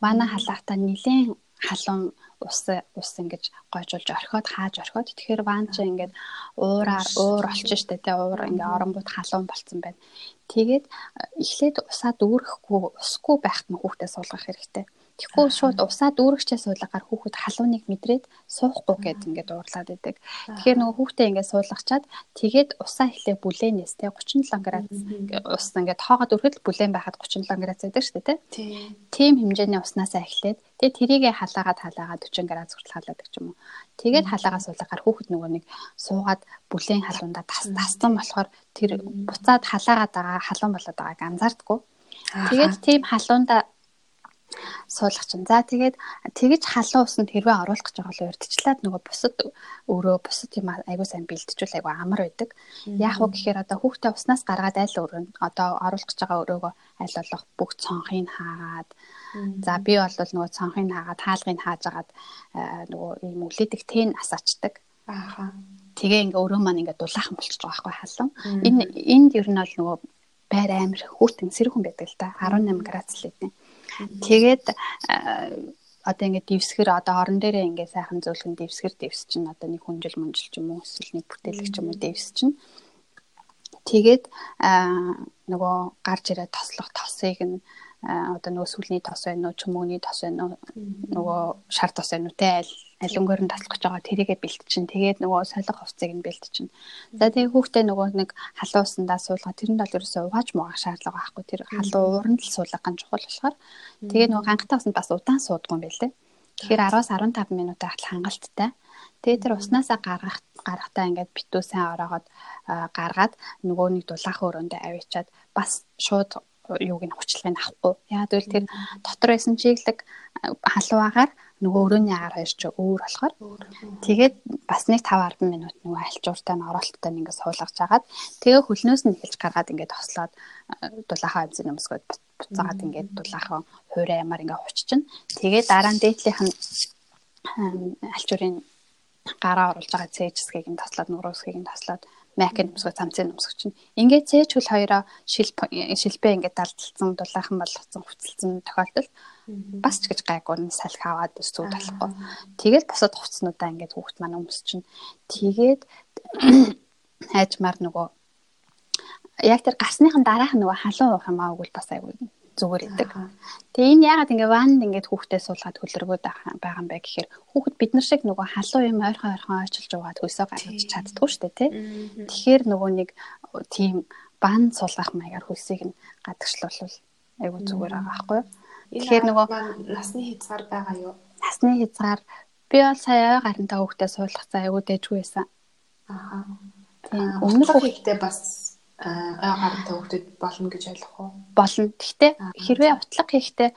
Speaker 2: Вана халаахтаа нилээн халуун ус ус ингэж гойжуулж орхиод хааж орхиод тэгэхээр ван чи ингээд уураар уур олчих штэ тэ уур ингээ оронгууд халуун болцсон байна. Тэгээд эхлээд усаа дүүрэхгүй усгүй байхад нь хүүхдээ суулгах хэрэгтэй. Тэгэхгүй шууд усаа дүүрэгчээ суулгаар хүүхэд халууныг мэдрээд суухгүй гэд ингээд уурлаад идэг. Тэгэхээр нөгөө хүүхдээ ингээд суулгачаад тэгээд усаа эхлээ бүлээнээс те 37 градус ус ингээд тоогоод өрхөд бүлээн байхад 37 градус байдаг шүү дээ те. Тийм хэмжээний уснасаа эхлээд тэгээд тэрийгэ халаагаад халаагаад 40 градус хүртэл халаадаг ч юм уу. Тэгээд халаагаа суулгаар хүүхэд нөгөө нэг суугаад бүлээн халуундаа тас тассан болохоор тэр буцаад халаагаад байгаа халуун болоод байгааг анзаардаггүй. Тэгээд тийм халуунда суулгах чинь. За тэгээд тэгэж халуун усанд хэрвээ оруулах гэж байгаа бол урдчлаад нөгөө бусад өөрөө бусад юм айгуу сайн бэлтжүүл айгуу амар байдаг. Яг уу гэхээр одоо хүүхдээ уснаас гаргаад айл өргөн одоо оруулах гэж байгаа өрөөгөө аль болох бүх цонхыг хаагаад за би бол нөгөө цонхыг хаагаад хаалгыг хааж агаад нөгөө ийм үлээдэг тэн асаачдаг. Ааха. Тэгээ ингээ өрөө маань ингээ дулаахан болчихж байгаа байхгүй халуун. Энэ энд ер нь бол нөгөө байр амир хүүтэн сэрхэн байдаг л да 18 градус л гэдэг. Тэгээд одоо ингээд дивсгэр одоо орон дээрээ ингээд сайхан зөөлхөн дивсгэр дивс чинь одоо нэг хүнжил мунжил ч юм уу эсвэл нэг бүтээлэг ч юм уу дивс чинь. Тэгээд нөгөө гарч ирээд тослох тосыг нь одоо нөгөө сүлний тос байна уу чөмөөний тос байна уу нөгөө шар тос байна уу те аль алингоор нь таслах гэж байгаа. Тэрийгэ бэлтчин тэгээд нөгөө солих хувцсыг нь бэлтчин. За тэгээд хүүхдээ нөгөө нэг халуусандаа суулгаа тэрэнд бол ерөөсөө угааж муугах шаардлага байхгүй. Тэр халуун ууранд л суулгах гэн чухал болохоор тэгээд нөгөө хангалттай усанд бас удаан суудгүй юм байлээ. Тэгэхээр 10-аас 15 минут ахтал хангалттай. Тэгээд тэр уснаасаа гаргах гарахтаа ингээд битүү сайн ороогоод гаргаад нөгөө нэг дулаахан өрөөндөө авчиад бас шууд юуг нь хүчлагыг авахгүй. Яг тэгвэл тэр дотор байсан чиглэг халуугаар нөгөө өрөөний агаар хоёр ч өөр болохоор тэгээд бас нэг 5 10 минут нөгөө альчууртай нь оролттой нь ингээд суулгаж агаад тэгээ хөлнөөс нь эхэлж гаргаад ингээд тослоод дулаахан амсын өмсгөөд буцаагаад ингээд дулаахан хуурай ямаар ингээд хувччихна. Тэгээ дараа нь дээдлийнх нь альчуурын гараа оруулж байгаа цээжсгийг нь таслаад нуруусгийг нь таслаад Mac-ийн өмсгөө цамцын өмсгөө чинь. Ингээд цээж хөл хоёроо шилбэ ингээд далдалцсан дулаахан болгоцсон хувцалцсан тохиолдолд бас ч гэж гайгүй нь салхи аваад өсвүүд болохгүй. Тэгээд босод хувцснуудаа ингээд хүүхд маань өмсч чинь. Тэгээд хайжмаар нөгөө яг тэр гарсныхан дараах нөгөө халуун уух юм аагүй бас айгүй зүгээр идэг. Тэгээ энэ яагаад ингээ ванд ингээд хүүхдээ суулгаад хөлргөөд байгаа юм бэ гэхээр хүүхэд бид нар шиг нөгөө халуун юм ойрхон ойрхон ойчилж угаад хөөсөө гаргаж чаддгүй шүү дээ тий. Тэгэхээр нөгөө нэг тийм бан суулгах маягаар хөлсийг нь гадагшлуулвал айгүй зүгээр байгаа байхгүй юу? Тэгэхээр нөгөө
Speaker 1: насны хязгаар байгаа юу?
Speaker 2: Насны хязгаар би бол сая ой гарантаа хүүхдээ суулгах цаа айгүй дэжгүй байсан.
Speaker 1: Аа. Тийм. Өмнөх хүүхдээ бас гарантай хөвгдөд болно гэж ойлгох уу?
Speaker 2: Болно. Гэхдээ хэрвээ утлаг хийхдээ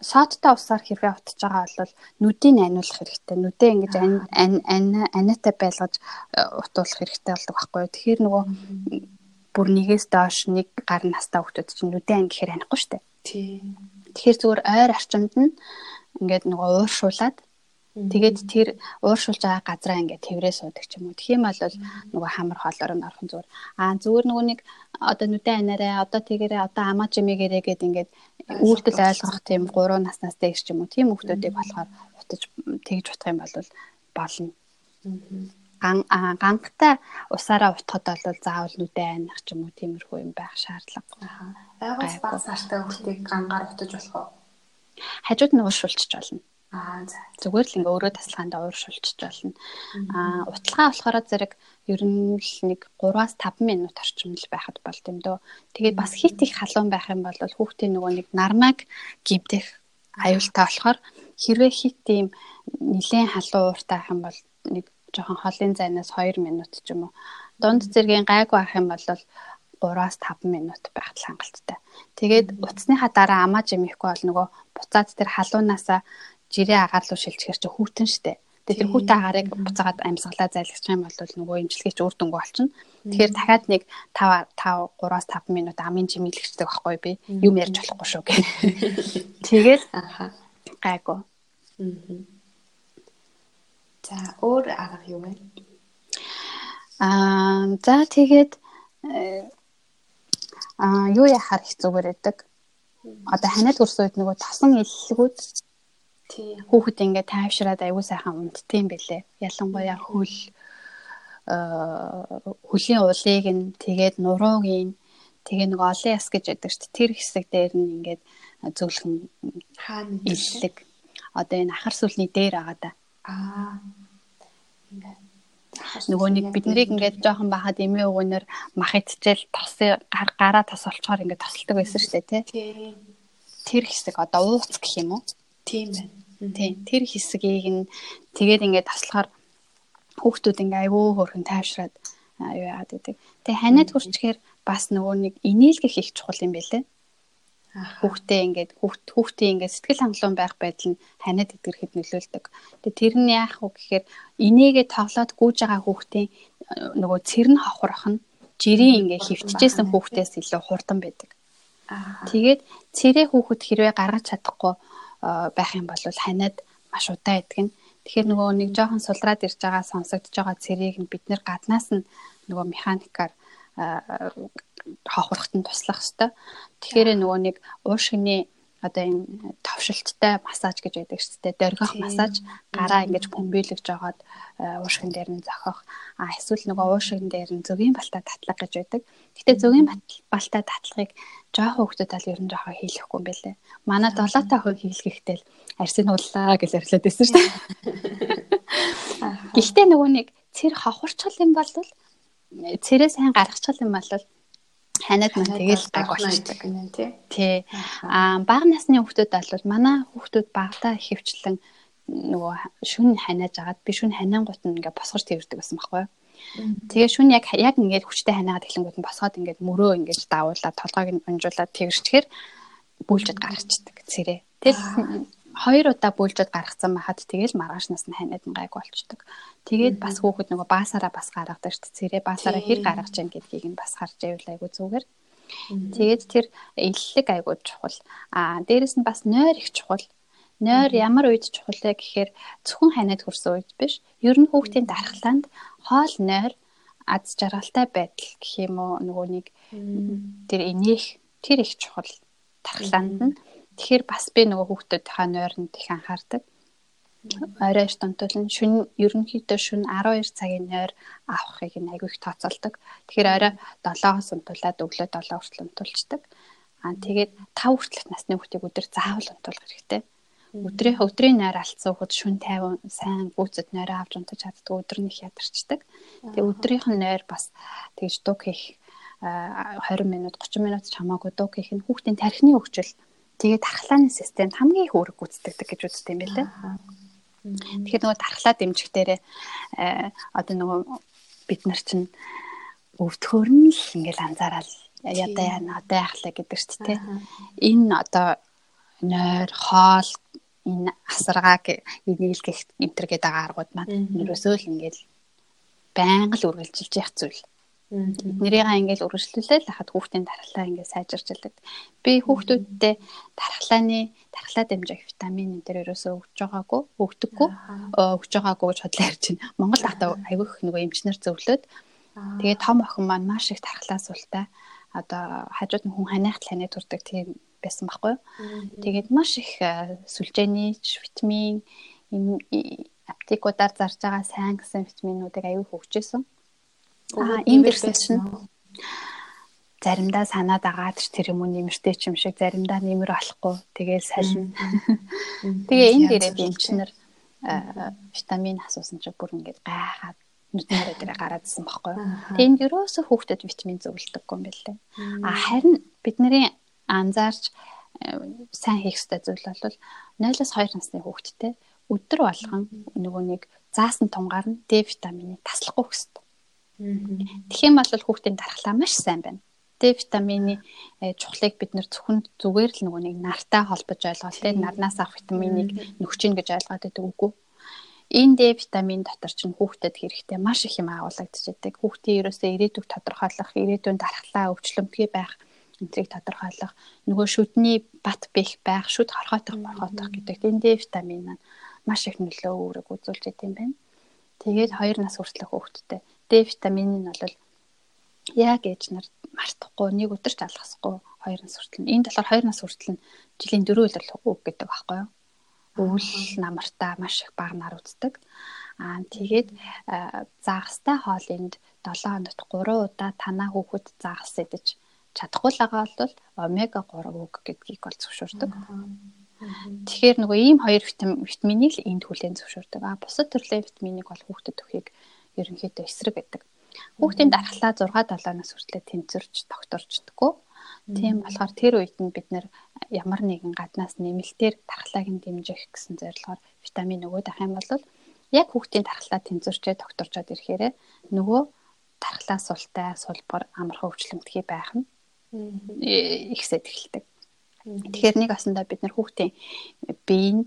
Speaker 2: соттой усаар хэрвээ утж байгаа бол нүдийг аниулах хэрэгтэй. Нүдээ ингэж аниатай байлгаж утуулах хэрэгтэй болдог байхгүй юу? Тэгэхээр нөгөө бүр нэгээс доош нэг гар настай хөвгдөд чинь нүдээ ан гэхээр анихгүй шүү дээ.
Speaker 1: Тий.
Speaker 2: Тэгэхээр зүгээр ойр арчимд нь ингээд нөгөө ууршуулад Тэгээд тэр ууршуулж байгаа газраа ингээд тэврээ суудаг ч юм уу. Тэгэх юм бол нөгөө хамар хоолоор нь орхон зүгээр. Аа зүгээр нөгөө нэг одоо нүдэн анаарай, одоо тэгэрээ, одоо амаа жимэгэрээ гэд ингээд үйлдэл ойлгох тийм 3 наснаас дээш ч юм уу. Тийм хүмүүсүүдийг болохоор утаж тэгж утах юм бол болно. Ган гангатай усаараа утахад бол заавал нүдэн аних ч юм уу тиймэрхүү юм байх шаардлага.
Speaker 1: Айгаас баг сартай хүмүүсийг гангаар утаж болох уу?
Speaker 2: Хажууд нь ууршуулчих болно. Аа зүгээр л ингээ өөрөө таслахаанда ууршуулчих болно. Аа уталгаа болохоор зэрэг ер нь л нэг 3-аас 5 минут орчим л байхад болд юм дөө. Тэгээд бас хит их халуун байх юм бол хүүхдийн нөгөө нэг нармаг гимтэх аюултай болохоор хэрвээ хит тийм нилээн халуун ууртай ах юм бол нэг жоохон холын зайнаас 2 минут ч юм уу. Дунд зэргийн гайгүй ах юм бол 3-аас 5 минут байх хангалттай. Тэгээд утасныхаа дараа амаа жимэхгүй бол нөгөө буцаад тэр халуунаасаа жирийн агаар руу шилжихэр чи хүүтэн штэ. Тэгээд тэр хүүтэн агаарыг буцаагаад амьсгалаа зайлгчих юм бол нөгөө имчилгээч үр дүнгүй болчихно. Тэгэхээр дахиад нэг 5 5 3-аас 5 минут амын чимэглэгчдэг байхгүй би. Юм ярьж болохгүй шүү гэх. Тэгээд аха гайгүй.
Speaker 1: За өөр арга юу вэ?
Speaker 2: Аа за тэгээд аа юу яхаар их зүгээр байдаг. Одоо ханиад хөрс үед нөгөө тасан иллгүүд
Speaker 1: Тий.
Speaker 2: Хүүхэд ингээд тайвшраад аягүй сайхан унтдсан бэлээ. Ялангуяа хөл хөлийн улыг нь тэгээд нурууг нь тэгээ нэг олон яс гэж яддаг шүү дээ. Тэр хэсэг дээр нь ингээд зөвлөхөн
Speaker 1: хаана
Speaker 2: иллэг. Одоо энэ ахар сүлний дээр байгаа да.
Speaker 1: Аа.
Speaker 2: Нөгөө нэг бид нарыг ингээд жоохон бахад эмээ өгөнөр мах идчихэл тосын гараа тос олцохоор ингээд тосолдог байсан шүү дээ тий. Тэр хэсэг одоо ууц гэх юм уу?
Speaker 1: Тийм байна.
Speaker 2: Тийм. Тэр хэсгийг нь тэгээд ингээд таслахаар хүүхдүүд ингээ айвуу хөрхөн тайвшраад юу яагаад гэдэг. Тэгээ ханиад хүрчгээр бас нөгөө нэг инээлгэх их чухал юм байлээ. Хүүхдээ ингээд хүүхдийн ингээд сэтгэл хангалуун байх байдал нь ханиад идэрхэд нөлөөлдөг. Тэгээ тэр нь яах вэ гэхээр инээгээ тоглоод гүйж байгаа хүүхдийн нөгөө цэр нь хохрох нь жирийн ингээ хөвтжсэн хүүхдээс илүү хурдан байдаг. Тэгээд цэрээ хүүхэд хэрвээ гаргаж чадахгүй байх юм бол ханиад маш удаа идэх нь. Тэгэхээр нөгөө нэг жоохон сулраад ирж байгаа сонсогдож байгаа цэрийг нь бид нэр гаднаас нь нөгөө механикаар хохрохт нь туслах хэвээр. Тэгэхээр нөгөө нэг уушгины одоо энэ товшилттай массаж гэж байдаг шүү дээ. Дөргих массаж гараа ингэж бөмбөлөгж жагаад уушгин дээр нь зохих. А эсвэл нөгөө уушгин дээр нь зөгийн балтаа татлах гэж байдаг. Гэтэ зөгийн балтаа татлахыг жоохон хүмүүсд аль ер нь жоохон хийлэхгүй юм байлээ. Манай 7 та хүн хийлгэхдээ л арсын ууллаа гэж арилаад байсан шүү дээ. Гэхдээ нөгөө нэг цэр хохорчхал юм бол цэрээ сайн гаргачихл юм бол ханаад мань тэгэл гаг болчихдаг тий. Тий. Аа бага насны хүүхдүүд бол манай хүүхдүүд багтаа хөвчлэн нөгөө шүн ханиаж агаад би шүн ханиангууд нь ингээ босгож тэрдэг байсан байхгүй юу. Тэгээ шүн яг яг ингээд хүчтэй ханаагаад эхлэнгүүд нь босгоод ингээд мөрөө ингээд давуулаад толгойг нь унжуулаад тэгэрчгээр бүлжэд гаргацдаг цэрээ. Тэгэл хоёр удаа бүлжэд гаргацсан байхад тэгэл маргаашнаас нь ханиад нь гайг болчдөг. Тэгээд бас хүүхэд нөгөө баасаараа бас гаргадаг шүү дээ. Цэрээ баасаараа хэр гаргаж яах гэдгийг нь бас харж байвал айгу зүгээр. Тэгээд тэр иллэг айгу чухал. Аа дээрэс нь бас нойр их чухал. Нойр ямар үед чухал вэ гэхээр зөвхөн ханиад хүрсэн үед биш. Ер нь хүүхдийн дархлаанд хоол нойр аз жаргалтай байдал гэх юм уу нөгөө нэг тэр энех тэр их чухал дархлаанд нь Тэгэхээр бас би нөгөө хүүхдүүдийнхаа нойронд их анхаардаг. Орой эрт онтолн шүн ерөнхийдөө шүн 12 цагийн нойр авахыг нь айгүй их тооцоолдог. Тэгэхээр орой 7-оос унтуулад өглөө 7 хүртэл унтуулцдаг. Аа тэгээд 5 хүртэлх насны хүүхдийг өдөр заавал унтуулах хэрэгтэй. Өдрийн өдрийн нойр алдсан хүүхэд шүн 50 сайн гүйцэд нойроо авч унтаж чаддаг өдөр нь их ядарчдаг. Тэгээ өдрийнх нь нойр бас тэгж дуг хийх 20 минут 30 минут ч хамаагүй дуг хийх нь хүүхдийн тархины хөгжил Тэгээд дархлааны системд хамгийн их үүрэг гүйцэтгэдэг гэж үздэг юм байлээ. Тэгэхээр нөгөө дархлаа дэмжихдээрээ одоо нөгөө бид нар чинь өвдөхөр нь л ингээл анзаараад ядаа яана одоо яахлаа гэдэг ч тийм. Энэ одоо нойр, хоол, энэ асаргааг энийг л гэх энтер гэдэг аргууд маань ерөөсөө л ингээл байнга л үргэлжилж явах зүйл. Нэрийг ингээл үргэлжлүүлээл хахад хүүхдийн дархлаа ингээд сайжирч ялдаг. Би хүүхдүүдтэй дархлааны дархлаа дэмжих витамин энэ төр ерөөсөө өгч байгаагүй, өгдөггүй, өгч байгаагүй гэж бодлоо ярьж байна. Монгол хата айгүйх нөгөө эмчнэр зөвлөд тэгээ том охин маань маш их дархлаа суултай. Одоо хажууд нь хүн ханиахт ханиа турдаг тийм байсан байхгүй юу. Тэгээд маш их сүлжээний витамин аптекуудаар зарж байгаа сайн гэсэн витаминуудыг аюул хөгжөөсөн. Аа энэ дэрсэн чинь заримдаа санаад агаад тэр юм уу нэмэртэй ч юм шиг заримдаа нэмэр болохгүй тэгээл сална. Тэгээ энэ дээрээ эмчнэр витамин асуусан чинь бүр ингээд гайхаад нүднэрээ дээр гараадсан байхгүй. Тэнд ерөөсө хүүхдэд витамин зөвлөдөггүй юм байна лээ. А харин бидний анзаарч сайн хийх ёстой зүйл бол 0-2 насны хүүхэдтэй өдөр болгон нөгөө нэг заасан тунгаар нь Д витаминыг таслахгүй хэрэгтэй. Тэгэх юм бол хүүхдийн дархлаа маш сайн байна. Д витамины э, чухлыг бид нэр зөвхөн зүгээр л нөгөө нэг нартай холбож ойлгоод тийм нарнаас авах витаминыг нөхчин гэж ойлгоод байдаг үгүй. Энэ Д витамин дотор чинь хүүхдэд хэрэгтэй маш их юм агуулгадчихэдэг. Хүүхдийн ерөөсөө ирээдүг тодорхойлох, ирээдүйн дархлаа өвчлөмтгий байх энтрийг тодорхойлох, нөгөө шүдний бат бэх байх, шүд хорхойтох, борхойтох гэдэг энэ Д витамин маань маш их нөлөө үүрэг үзүүлж идэм байна. Тэгээд 2 нас хүртэлх хүүхдтэй Д витамин нь бол яг ээж нар мартахгүй нэг өдөр ч алгасахгүй 2 нас хүртэл. Энэ болохоор 2 нас хүртэл нь жилийн 4 өдөр үг гэдэг байхгүй юу? Өвөл намартаа маш их баг нар үздэг. Аа тэгээд загастай хоолынд 7 хоногт 3 удаа танаа хүүхэд загас идэж чадахгүй л байгаа бол омега 3 үг гэдгийг бол зөвшөөрдөг. Тэгэхээр нөгөө ийм хоёр витаминийг л энд хүлээн зөвшөөрдөг. А бусад төрлийн витаминыг бол хүүхдэд өгөхийг ерөнхийдөө эсрэг гэдэг. Хүүхдийн дархлаа 6 7 нас хүртэл тэнцвэрч тогтворчдггүй. Тийм болохоор тэр үед нь бид нэр ямар нэгэн гаднаас нэмэлтээр дархлааг нь дэмжих гэсэн зорилгоор витамин өгөөд авах юм бол яг хүүхдийн дархлаа тэнцвэрчээ тогтворчод ирэхээр нөгөө дархлаа султай сулбар амархан өвчлөмтгий байх нь ихсэд эхэлдэг. Тэгэхээр нэг асандаа бид нар хүүхдийн бие нь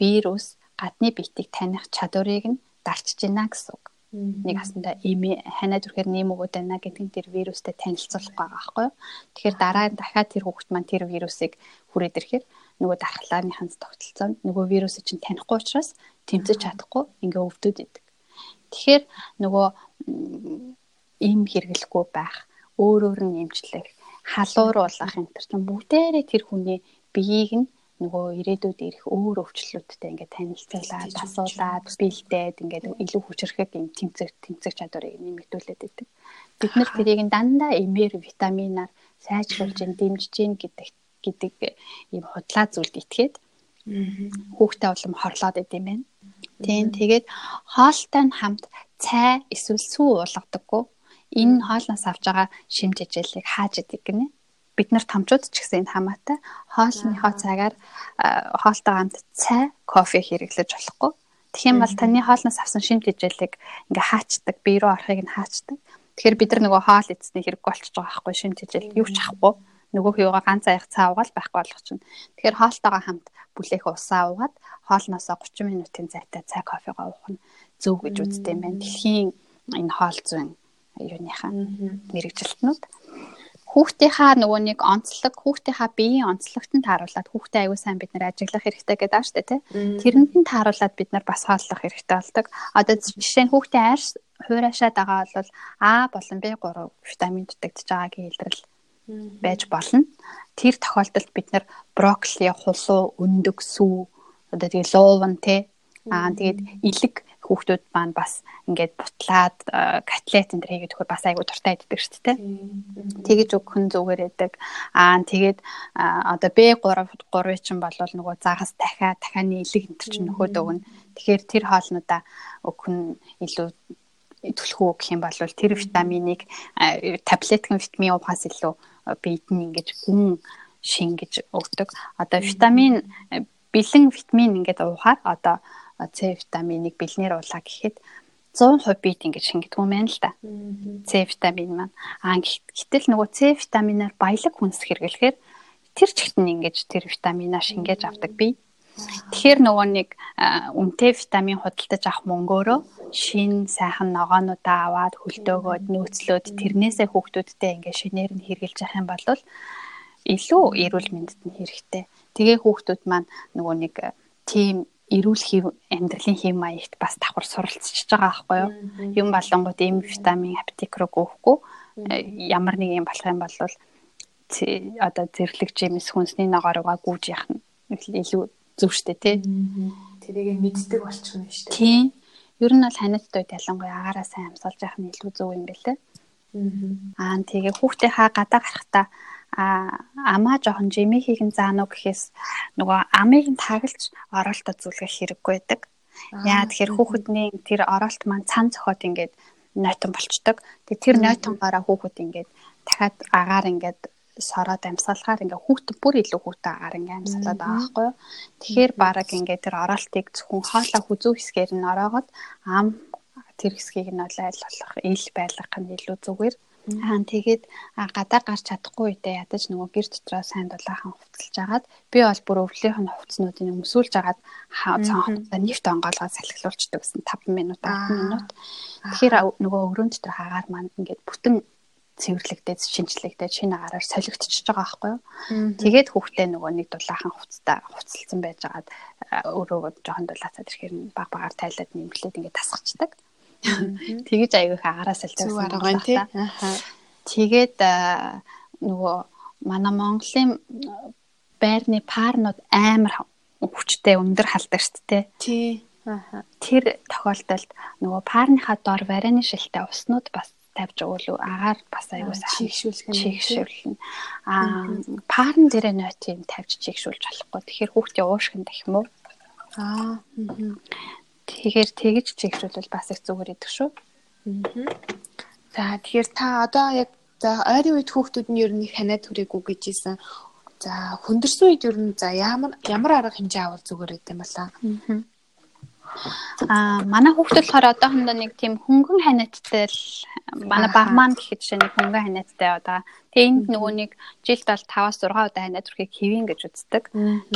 Speaker 2: вирус гадны биетийг таних чадварыг нь дарчж байна гэсэн үг. Нэг асандаа эмээ ханаа зүрхээр нэм өгöd байна гэдэг тэр вирустай танилцуулах байгаа байхгүй юу. Тэгэхээр дараа нь дахиад тэр хүүхд маань тэр вирусыг хүрээд ирэхээр нөгөө дархлааныханд тогтолцоонд нөгөө вирусыг чинь танихгүй учраас тэмцэж чадахгүй ингээ өвдөд идэг. Тэгэхээр нөгөө им хэрэглэхгүй байх, өөрөөр нь эмчлэх, халууруулах энэ төр чинь бүгдээрээ тэр хүний биеийг нь нөгөө ирээдүйд ирэх өөр өвчлөлттэй ингээд танилцуулаад асуулаад бэлдээд ингээд илүү хүчрэхэг юм тэмцэх тэмцэх чадварыг нэмэгдүүлээд байдаг. Бид нар тэрийг дандаа эмээр витаминаар сайжруулж, дэмжиж гин гэдэг гэдэг ийм худлаа зүйлд итгээд хүүхдээ улам хорлоод идэм байх. Тийм тэгээд хоолтой нь хамт цай эсвэл сүү уулгадаггүй. Энэ хоолноос авч байгаа шимж ижээлийг хааж идэг гинэ бид нар томчууд ч гэсэн энэ хамаатай хоолныхоо цагаар хоолтой хамт цай, кофе хэрэглэж болохгүй. Юм бол таны хоолноос авсан шимт хижээлийг ингээ хаачдаг, бие рүү орохыг нь хаачдаг. Тэгэхээр бид нар нөгөө хоол эзний хэрэг болчихж байгаа байхгүй шимт хижээл юу ч авахгүй. Нөгөө хөөгаа ганц аяг цаа угаал байхгүй болох чинь. Тэгэхээр хоолтойгоо хамт бүлээх усаа уугаад хоолноосоо 30 минутын зайтай цай кофегаа уух нь зөв гэж үздэг юм байна. Дэлхийн энэ хоол зүйн юуныхаа мэрэгжилтнүүд. Хүүхдийнхаа нөгөө нэг онцлог, хүүхдийнхаа биеийн онцлогт нь тааруулаад хүүхдээ аягүй сайн бид нэр ажиглах хэрэгтэй гэдэг ааш тэ. Тэрэнд нь тааруулаад бид нар бас хооллох хэрэгтэй болдог. Одоо жишээ нь хүүхдээ арьс хуурашаад байгаа бол А болон B3 витамин дутагдж байгааг илрэл байж болно. Тэр тохиолдолд бид нар брокколи, хулуу, өндөг, сүү одоо тэгээ лууван тэ аа тэгээд илэг хүүхдүүд маань бас ингээд бутлаад котлет энэ хийгээд өгөхөөр бас айгу дуртай иддэг шүү дээ. Тэгэж өгөх нь зүгээр байдаг. Аа тэгээд одоо B3 3 чинь бол нөгөө загас дахиа дахианы илэг энэ чинь нөхөд өгнө. Тэгэхээр тэр хоолнуудаа өгөх нь илүү түлхүү гэх юм бол тэр витаминыг таблеткын витамин уухаас илүү биед нь ингэж гүн шингэж өгдөг. Одоо витамин бэлэн витамин ингээд уухаар одоо С витаминыг бэлнээр уулаа гэхэд 100% бид ингэж шингэдэг юм байна л да. С витамин маань. Аа гэтэл нөгөө С витаминаар баялаг хүнс хэрэглэхээр тэр чигтэн ингэж тэр витаминаа шингээж авдаг бие. Тэгэхээр нөгөө нэг үнэтэй витамин худалдаж авах мөнгөөрөө шин сайхан ногоонуудаа аваад хөлтөөгөөд нөөцлөөд тэрнээсээ хүүхдүүдтэй ингээ шинээр нь хэрглэж явах юм бол илүү эрүүл мэндэд нь хэрэгтэй. Тэгээ хүүхдүүд маань нөгөө нэг тийм эрүүл хэв амьдралын хэв маягт бас давхар суралцж байгаа байхгүй юу. Юм болонгууд эм витамин аптек руу гүйхгүй э, ямар нэг юм болох юм бол одоо зэрлэг жимс хүнсний ногоороо гүйж явах нь илүү зөв штэ тий.
Speaker 1: Тэрийг мэддэг болчихно штэ.
Speaker 2: Тийм. Ер нь бол ханиадд үед ялангуяа агаараа сайн амсгалж явах нь илүү зөв юм бэлээ. Аа тэгээ хүүхдийнхаа гадаа гарахтаа а амаа жоохон жимихийг нь заануу гэхээс нөгөө амыг нь тагалж оролтод зүлгэх хэрэггүй байдаг. Яа тэгэхээр хүүхэдний тэр оролт маань цан цохоод ингээд нойтон болчдөг. Тэг тэр нойтонгоороо хүүхэд ингээд дахиад агаар ингээд сороод амьсгалахаар ингээ хүүхэд бүр илүү хүүтэй агаар ингээ амьсгалаад байгаа байхгүй юу. Тэгэхээр баг ингээ тэр оролтыг зөвхөн хоолой хүзүү хэсгээр нь ороогод ам тэр хэсгийг нь бол айл болох ил байлгах нь илүү зүгээр. Аа Аа тэгээд гадаа гарч чадахгүй үедээ ядаж нөгөө гэр дотроо сайн дулаахан хувцалж агаад би бол бүр өвлийнх нь хувцснуудыг өмсүүлж агаад цаанхаа нефт онгоолгоод салхилуулчдаг гэсэн 5 минут 10 минут. Тэгэхээр нөгөө өрөөнд дотор хагаар маань ингээд бүтэн цэвэрлэгдээд шинжлэгдээд шинэ агаараар солигдчихж байгаа байхгүй юу. Тэгээд хүүхдээ нөгөө нэг дулаахан хувцастаа хувцалсан байж агаад өөрөө жоохон дулаацаад ирэхээр баг багаар тайлаад нэмлээд ингээд тасгачдаг. Тэгэж аягүй агаараа салцсан байгаа тий. Тэгээд нөгөө манай Монголын байрны парнууд амар хүчтэй өндөр халдаг шүү дээ.
Speaker 1: Тий.
Speaker 2: Тэр тохиолдолд нөгөө парныхаа дор варины шилтэй уснууд бас тавьж өгөөлөө агаар бас аягүй
Speaker 1: чигшүүлэх
Speaker 2: чигшүүлнэ. Аа парн дээрээ нойтын тавьж чигшүүлж болохгүй. Тэгэхээр хүүхдээ уушгин дэх юм уу?
Speaker 1: Аа.
Speaker 2: Тэгэхээр тэгж чигшүүлвэл бас их зүгээр идэх шүү.
Speaker 1: За тэгэхээр та одоо яг за ойрын үед хүүхдүүд нь ер нь ханаа түрээгүй гэж ийсэн. За хөндөрсөн үед ер нь за ямар ямар арга хэмжээ авал зүгээр гэдэг юм бала.
Speaker 2: Аа манай хүүхдүүд болохоор одоохондоо нэг тийм хөнгөн ханиадтай л манай баг маань гэхэд жишээ нэг хөнгөн ханиадтай одоо тэгээ энд нөгөө нэг жилд бол 5-аас 6 удаа ханиад үрхийг хэвэн гэж үздэг.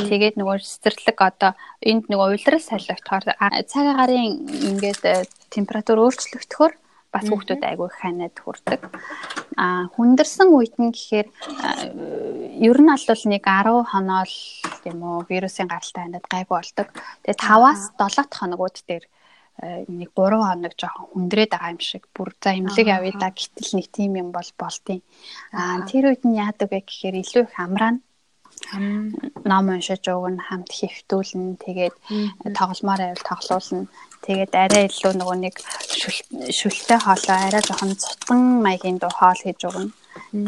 Speaker 2: Тэгээд нөгөө цэцэрлэг одоо энд нөгөө уйлрал солигдохоор цаг агарын ингээд э, температур өөрчлөгдөхөөр бас хүүхдүүд айгүй ханаад хүрдэг. А хүндэрсэн үед нь гэхээр ер нь албал нэг 10 хоноо л тийм үү вирусын гаралтай ханаад гайгүй болдог. Тэгээ 5-аас 7 хоногуд дээр нэг 3 хоног жоохон хүндрээд байгаа юм шиг. Бүр за имлэг явъя да гэтэл нэг тийм юм бол болтیں۔ А тэр үед нь яадаг вэ гэхээр илүү их амраана ном уншиж өгнө хамт хэвтүүлнэ тэгээд тогломоор байвал тоглуулна тэгээд арай илүү нөгөө нэг шүлтэй хоолой арай жоохон цутган маягийн дуу хоол хийж өгнө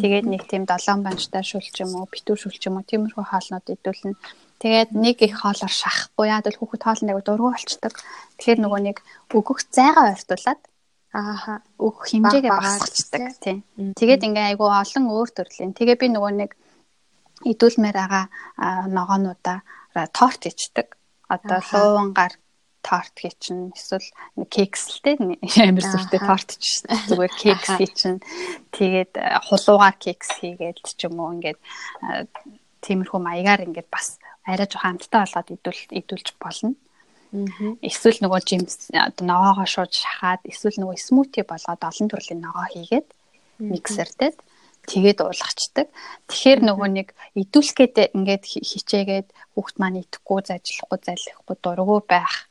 Speaker 2: тэгээд нэг тийм долоон банчтай шүлч юм уу битүү шүлч юм уу тиймэрхүү хоолнууд идүүлнэ тэгээд нэг их хоолоор шахахгүй. Яа бол хүүхэд хоолнд аяг дургу болчдөг. Тэгэхээр нөгөө нэг өгөх зайгаа ойртуулад ааха өгөх хэмжээгээ багасгацдаг тийм тэгээд ингээ айгу олон өөр төрлийн. Тэгээ би нөгөө нэг идүүлмээр байгаа ногоонуудаа торт ичдэг. Одоо луувангаар торт хийчин эсвэл кекс л те амар зүртэй торт ч зүгээр кекс хийчин тэгээд хулуугаар кекс хийгээд ч юм уу ингээд тиймэрхүү маягаар ингээд бас арай жоохон амттай болгоод идүүл идүүлж болно. Эсвэл нөгөө жимс одоо ногоогоо шууд шахаад эсвэл нөгөө смути болгоод олон төрлийн ногоо хийгээд миксертэй тэгээд уулгачдаг. Тэгэхээр нөгөө нэг идүүлэх гээд ингээд хичээгээд хүүхд маань идэхгүй, зажлахгүй, залхихгүй дургу байх.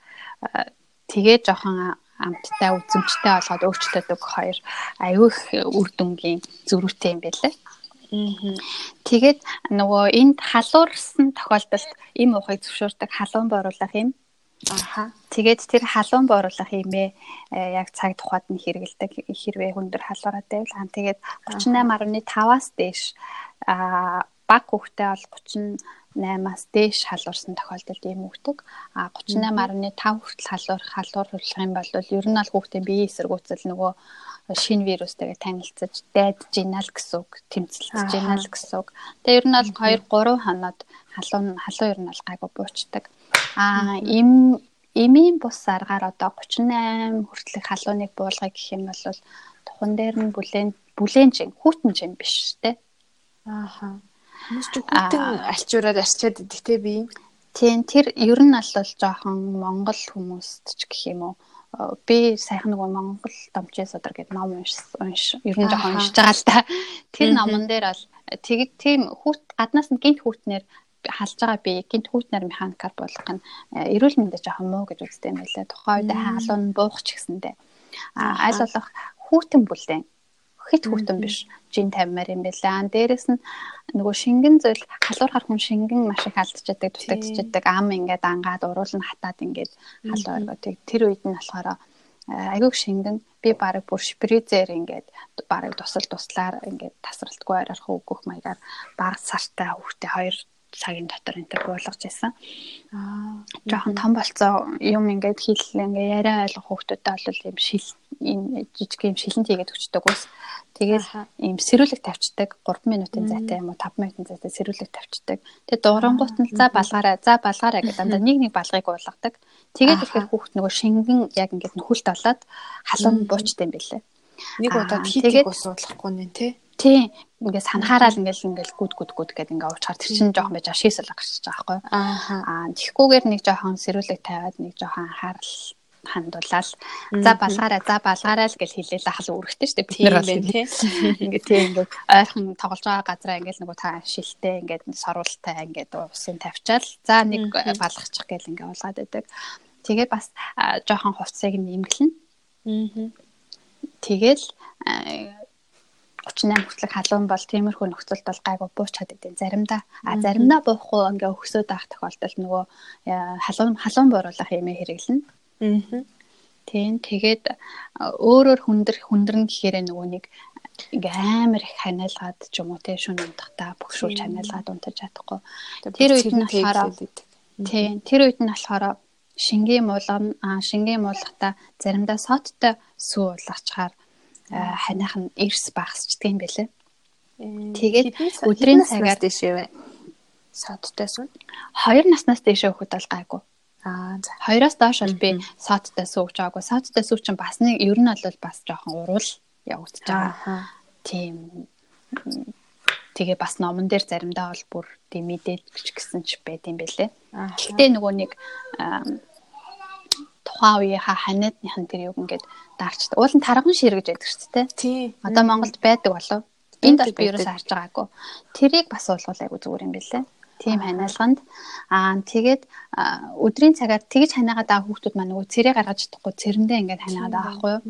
Speaker 2: Тэгээд жоохон амттай үзэмжтэй болгоод өөрчлөдөг хоёр аюух үр дүнгийн зөрүүтэй юм байлээ. Тэгээд нөгөө энд халуурсан тохиолдолд им уухыг зөвшөөрдөг халуун боруулах юм Аха. Тэгээд тэр халуун бооруулах юмээ яг цаг тухайд нь хэрэгэлдэг хэрвээ хүндэр халуураад байвал хаа тэгээд 38.5-аас дээш а баг хүүхдээ бол 38-аас дээш халуурсан тохиолдолд ийм өгдөг. А 38.5 хүртэл халуур халуурлах юм бол ер нь бол хүүхдийн биеийн эсэргүүцэл нөгөө шинэ вирустайгаа танилцаж дайдж гинал гэсэн үг, тэмцэлж гинал гэсэн үг. Тэгээ ер нь бол 2 3 хоноод халуун халуун ер нь бол гайгүй буучдаг. Аа им эмийн бус аргаар одоо 38 хүртэлх халууныг буулгая гэх юм бол тухан дээр нь бүлээн бүлээн чин хүүтэн чин биш те.
Speaker 1: Ааха. Хүмүүс ч хүүтэн альчуураар арчаад идэх те би.
Speaker 2: Тийм тэр ер нь бол жоохон монгол хүмүүст ч гэх юм уу би сайхан нөгөө Монгол домчийн содар гэдэг ном унш унш ер нь жоохон уншиж байгаа л та. Тэр номон дээр бол тэгэд тийм хүүт гаднаас нь гинт хүүтнэр халж байгаа би гинт хүүтнэр механикаар болгох нь э, эрүүл мэндэд жоохон муу гэж үздэг юм байлаа. Тухайн үед хаалуун буух ч гэсэндээ. А аль болох хүүтэн бүлээн хит хүүтэн биш жин тавимаар юм байлаа. Дээрэс нь нөгөө шингэн зүйл халуурхаар хүн шингэн маш их алдчихдаг, дутагдчихдаг. Ам ингээд ангаад уруулна хатаад ингээд халуу оргоо. Тэр үед нь болохоор айгууг шингэн би баг бүр шпризер ингээд баг тусал туслаар ингээд тасралтгүй арих өгөх маягаар баг сартай хүүхдээ хоёр цагийн дотор энэ төр буулгаж байсан. Аа жоохон том болцоо юм ингээд хэл ингээ яриа ойлгох хүүхдүүдэд бол юм шил энэ жижиг юм шилэнт хийгээд өчтдөг ус. Тэгэл ийм сэрүүлэг тавьчихдаг 3 минутын зайтай юм уу 5 минутын зайтай сэрүүлэг тавьчихдаг. Тэгээ дуурангуут нь за балгаараа за балгаараа гэдэг дандаа нэг нэг балгыг уулгадаг. Тэгээд ихээр хүүхд нөгөө шингэн яг ингээд нөхөлт болоод халуун буучтай юм бэлээ.
Speaker 1: Нэг удаад хийдэг ус уудлахгүй нэ тий
Speaker 2: тий ингээд санахаараа л ингээд ингээд гүд гүд гүд гэдэг ингээд уучаар тэр чинь жоохон байж шийсэл гарч байгаа байхгүй аа тэгхгүйгээр нэг жоохон сэрүүлэг тавиад нэг жоохон анхаарал хандуулаад за балгаараа за балгаараа л гэж хэлээл ахал үүрэгтэй шүү дээ бид нар бол тий ингээд тий ингээд ойрхон тоглож байгаа газараа ингээд нөгөө та шилтэй ингээд сорултай ингээд усын тавьчаал за нэг балгачих гэл ингээд уулгаад байдаг тэгээд бас жоохон хувцсыг нэмгэлнэ тэгэл 38 хүртэлх халуун бол тиймэрхүү нөхцөлд бол гайгүй буучаад идэв. Заримдаа а заримдаа буухгүй ингээ өгсөд авах тохиолдолд нөгөө э, халуун халуун бууруулах юм хэрэглэнэ. Аа. Тийм тэгээд өөрөөр хүндэр хүндэрнэ гэхээр нөгөө нэг ингээ амар их ханиалгаад ч юм уу те шүн унтахтаа бөхшүүлж ханиалгаад унтаж чадахгүй. Тэр үед нь болохоор тийм тэр үед нь болохоор шингийн муулган шингийн муулгата заримдаа соттой сүү уулгачаар ханиах нь эрс багасчдаг юм байлээ. Тэгээд өдрийн цагаар
Speaker 1: дэшээ вэ? Содтойс нь
Speaker 2: 2 наснаас дэшээ өгөхөд бол гайгүй.
Speaker 1: Аа за.
Speaker 2: Хоёроос доош бол би соттой сууж байгаагүй. Соттой сүү чинь бас нэг ер нь бол бас жоохон урал явагдаж байгаа. Тийм тэгээ бас номон дээр заримдаа бол бүр тийм мэдээч гэсэн ч байд юм бэлээ. Гэхдээ нөгөө нэг тухайн үеийнхаа ханиадныхан тэр юг ингээд даарчдаг. Уул нь тарган шир гэж яддаг шүү дээ.
Speaker 1: Тий.
Speaker 2: Одоо Монголд байдаг болов. Энд бол би ерөөс харж байгаагүй. Тэрийг бас уулгуул айгу зүгээр юм бэлээ тийм ханиалганд аа тэгээд өдрийн цагаар тэгж ханаагаад байгаа хүүхдүүд маань нөгөө цэрээ гаргаж чадахгүй цэрэндээ ингээд ханаагаад байгаа байхгүй юу.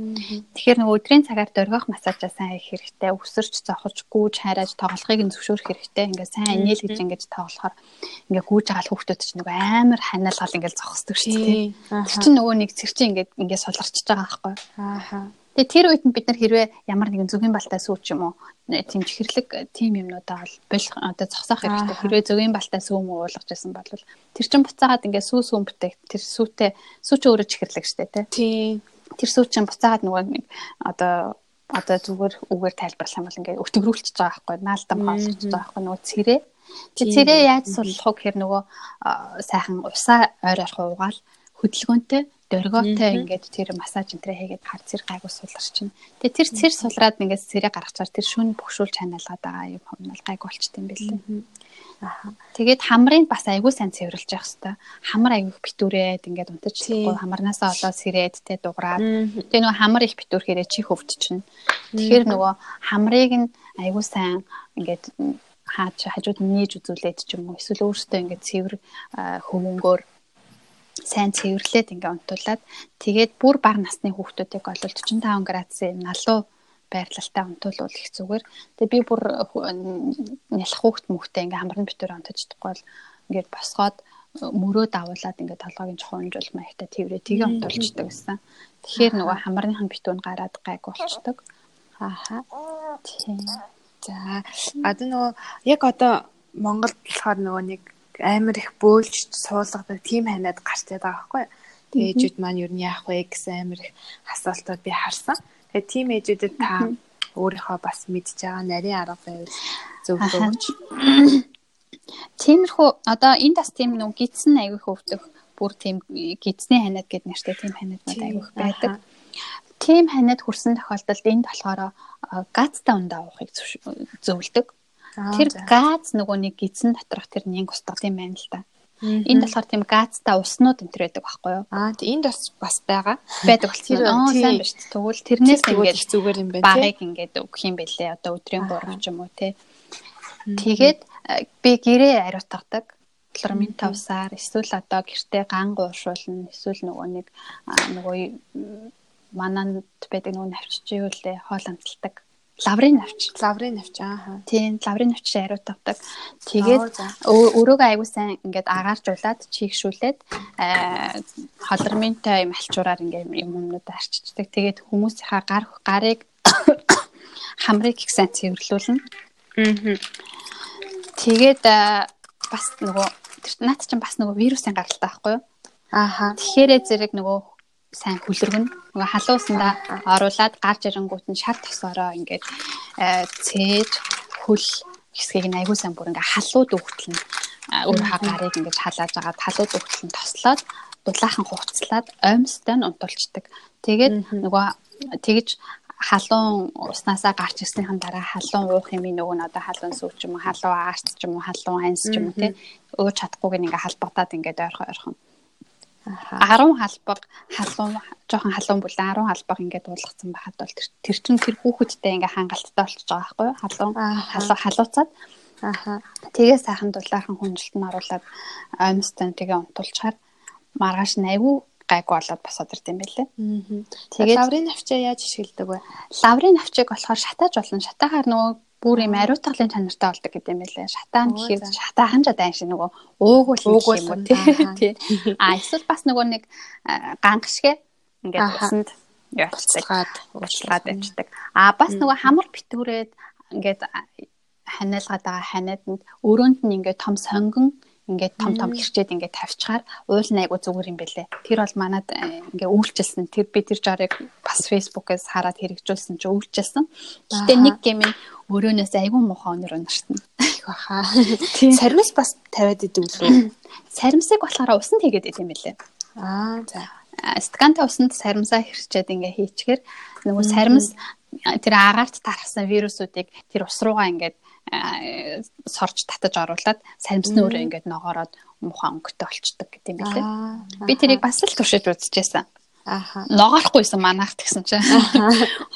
Speaker 2: Тэгэхээр нөгөө өдрийн цагаар дөргөх массажаа сайн хийх хэрэгтэй. Өсөрч зохиж гүүж хайрааж тоглохыг нь зөвшөөрөх хэрэгтэй. Ингээд сайн инээл гэж ингээд тоглохоор ингээд гүүж байгаа хүүхдүүд чинь нөгөө амар ханиалгал ингээд зогсдог шүү дээ. Тэр чинь нөгөө нэг цэр чинь ингээд ингээд сулгарчж байгаа байхгүй юу.
Speaker 1: Ааха.
Speaker 2: Тэгээ тэр үед нь бид нар хэрвээ ямар нэгэн зүгийн балтай сүүч юм уу? Тийм чихэрлэг тийм юмнуудаа бол болох одоо зогсоох хэрэгтэй. Хэрвээ зүгийн балтай сүүм уулгаж байсан бол тэр чин буцаагаад ингээ сүү сүүм бүтээх тэр сүүтэй сүүч өөрөө чихэрлэг штэ тий. Тэр сүү чин буцаагаад нөгөө нэг одоо одоо зүгээр үгээр тайлбарлах юм бол ингээ өтгөрүүлчихэж байгаа байхгүй наалтам хаалчихж байгаа байхгүй нөгөө цэрээ тэр цэрээ яаж суллах вэ гэхээр нөгөө сайхан усаа ойр ойрхон угаал хөдөлгөөнтэй дөргөөтэй ингээд тэр массаж энэ хийгээд хар цэр гайгүй суларч чинь. Тэгээ тэр цэр сулраад ингээд цэрээ гаргачаар тэр шүн бөхшүүл чаналгаад байгаа юм хомнол гайгүй болчт юм бэлээ. Аа. Тэгээд хамрыг бас айгүй сайн цэвэрлж явах хэвээр. Хамар айгүй битүүрээд ингээд унтаж чадахгүй хамарнаасаа олоо сэрээд тэ дуграад. Тэгээ нөгөө хамар их битүүрхээрээ чи хөвд чинь. Тэгэхээр нөгөө хамрыг нь айгүй сайн ингээд хаач хажууд нь нээж үзүүлээд ч юм уу эсвэл өөртөө ингээд цэвэр хөвөнгөөр сайн цэвэрлээд ингээ унтуулад тэгээд бүр бага насны хүүхдүүдийг бол 45 градусын налуу байрлалтай унтуулвал их зүгээр. Тэгээ би бүр нялх хүүхд мөхтэй ингээ хамрын битүүр унтаждахгүй бол ингээд босгоод мөрөө давуулаад ингээ толгойн чухамжуул маягтай тэрвээ тэгээ унтуулчдаг гэсэн. Тэгэхээр нөгөө хамрынхан битүүн гараад гайг болчдөг. Ааха. Тийм.
Speaker 1: За одоо нөгөө яг одоо Монголд болохоор нөгөө нэг амар их бөөлж суулгадаг тийм ханиад гарчаад байгаа байхгүй. Тэгээ ээжүүд маань юу нь яах вэ гэсэн амар их асуултууд би харсан. Тэгээ тийм ээжүүдэд та өөрийнхөө бас мэдж байгаа нарийн арга байвал зөв өгч.
Speaker 2: Тиймэрхүү одоо энэ бас тийм нэг гидсэн аявих өвдөх бүр тийм гидсний ханиад гэд нэртэй тийм ханиаднууд аявих байдаг. Тийм ханиад хүрсэн тохиолдолд энд болохоор гацтай ундаа уухыг зөвлөдөг. Тэр газ нөгөө нэг гидсэн доторх тэр нянг устгах юм байна л да. Энд болохоор тийм газтай уснууд энэ төр байдаг байхгүй юу?
Speaker 1: Аа энд бас бас байгаа.
Speaker 2: Байдаг болсон. Аа сайн биш. Тэгвэл тэрнээс ингээд
Speaker 1: зүгээр юм байна.
Speaker 2: Багыг ингээд өгөх юм бэлээ. Одоо өдрийн 3 ч юм уу те. Тэгээд би гэрээ ариутгадаг. 5 сар эсвэл одоо гэртээ ган гууршуулна. Эсвэл нөгөө нэг нөгөө мананд байдаг нөгөө лээ хоол амталдаг лаврын навч.
Speaker 1: Лаврын навч аа.
Speaker 2: Тийм, лаврын навч ариут тавдаг. Тэгээд өрөөгөө аягүй сайн ингээд агааржуулаад чийгшүүлээд аа холормынтой юм алчуураар ингээд юм юмнууд арчиждаг. Тэгээд хүмүүсийнхаа гар гарыг хамрыг их сайн цэвэрлүүлнэ. Аа. Тэгээд бас нөгөө наад чинь бас нөгөө вирусын гаралтай байхгүй юу?
Speaker 1: Ааха.
Speaker 2: Тэгэхээр зэрэг нөгөө сайн хүлэргэн. Нөгөө халуусандаа оруулаад гарч ирэнгүүт нь шал тосороо ингээд э, цээж хөл хэсгийг нь аягүй сайн бүр ингээд халууд өгтлэн өөр хагарыг ингээд халааж агаад халууд өгтлэн тослоод дулаахан хуцлаад оймстой нь унтулчдаг. Тэгээд нөгөө тэгж халуун уснасаа гарч ирснийхэн дараа халуун уух юм нөгөө нь одоо халуун сүү ч юм уу халуун аарч ч юм уу халуун ханс ч юм уу тий өөж чадахгүйг ингээ халбагдаад ингээд ойрхон ойрхон 10 халбаг халуун жоохон халуун бүлэн 10 халбаг ингээд уулгацсан байхад бол тэр чин тэр хүүхэдтэй ингээд хангалттай болчихж байгаа байхгүй юу халуун халуу халууцаад аха тэгээ сайхан дулаахан хүнжилт нь оруулаад оймстой тэгээ унтуулчаар маргааш нь айгүй гайгүй болоод босоод ирд юм байлээ.
Speaker 1: Тэгээд лаврын навчаа яаж ашигладаг вэ?
Speaker 2: Лаврын навчийг болохоор шатааж болно. Шатаахаар нөгөө бүр юм ариутгалын чанартай болдог гэдэг юм байлээ. Шатаан гэхээр шатаахан ч одоо шиг нөгөө уугуул юм уу тий. А эсвэл бас нөгөө нэг гангашгэ ингээд усанд явуулдаг. Уучлаад авчдаг. А бас нөгөө хамар битүүрээд ингээд ханиалгаад байгаа ханиаданд өрөөнд нь ингээд том сонгон ингээд том том хэрчээд ингээд тавьчихаар уул найгуу зүгээр юм бэлээ. Тэр бол манад э, ингээд үйлчилсэн. Тэр би тэр жарыг бас фэйсбүүкээс хараад хэрэгжүүлсэн чи үйлчилсэн. Гэтэ нэг гэмийн өрөөнөөс айгүй муухай өнөр унарсан.
Speaker 1: баха. Саримс бас тавиад идэв лүү.
Speaker 2: Саримсыг болохоор усанд хийгээд идэв юм билээ.
Speaker 1: Аа за.
Speaker 2: Стакантай усанд саримсаа хэрчээд ингээ хийчихэр нөгөө саримс тэр агаарт тархсан вирусуудыг тэр ус руугаа ингээд сорж татаж оруулаад саримсны өрөө ингээд ногоороод муухай өнгөтэй болчдөг гэдэг юм билээ. Би тэрийг бас л туршиж үзчихсэн.
Speaker 1: Ааха.
Speaker 2: Ногоорохгүйсэн манайх тэгсэн чинь.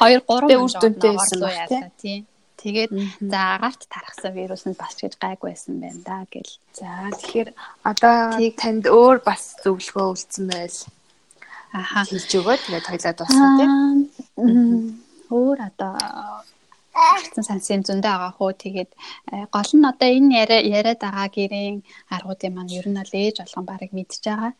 Speaker 2: 2 3
Speaker 1: үр дүнтэй байсан
Speaker 2: тийм. Тэгээд за агаарт тархсан вирус нь бас гэж гайг байсан байна да гэл.
Speaker 1: За тэгэхээр одоо танд өөр бас зөвлөгөө үлдсэн байл.
Speaker 2: Аха.
Speaker 1: Хийж өгөө тэгээд хоёлаа дуусна тийм.
Speaker 2: Өөр одоо харцсан сансын зөндөө байгаа хөө тэгээд э, гол нь одоо энэ яриа яриад байгаа гэрийн аргуудын маань ер нь л ээж болгон барыг мэдж байгаа.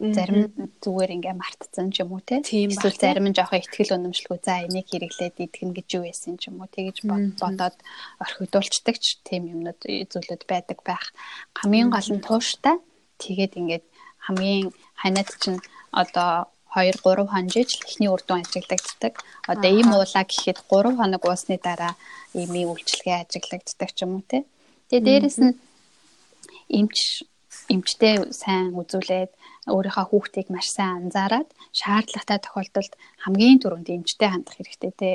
Speaker 2: Зарим зүгээр ингээ мартцсан ч юм уу те. Эсвэл зарим нь жоохон ихтгэл өнөмшлгүй за энийг хэрэглээд идэх гэж юу байсан ч юм уу тэгэж бодоод орхигдуулцдаг ч тийм юмнууд зүйлүүд байдаг байх. Хамгийн гол нь тууштай тэгээд ингээд хамгийн ханаад чинь одоо 2 3 хонжиж эхний үр дүн ажиглагддаг. Одоо ийм уулаа гэхэд 3 хоног уусны дараа иймийн үйлчлэгээ ажиглагддаг ч юм уу те. Тэгээ дээрэс нь эмч эмчтэй сайн үзүүлээд өөрийнхөө хүүхдийг маш сайн анзаараад шаардлагатай тохиолдолд хамгийн түрүүнд эмчтэй хандах хэрэгтэй те.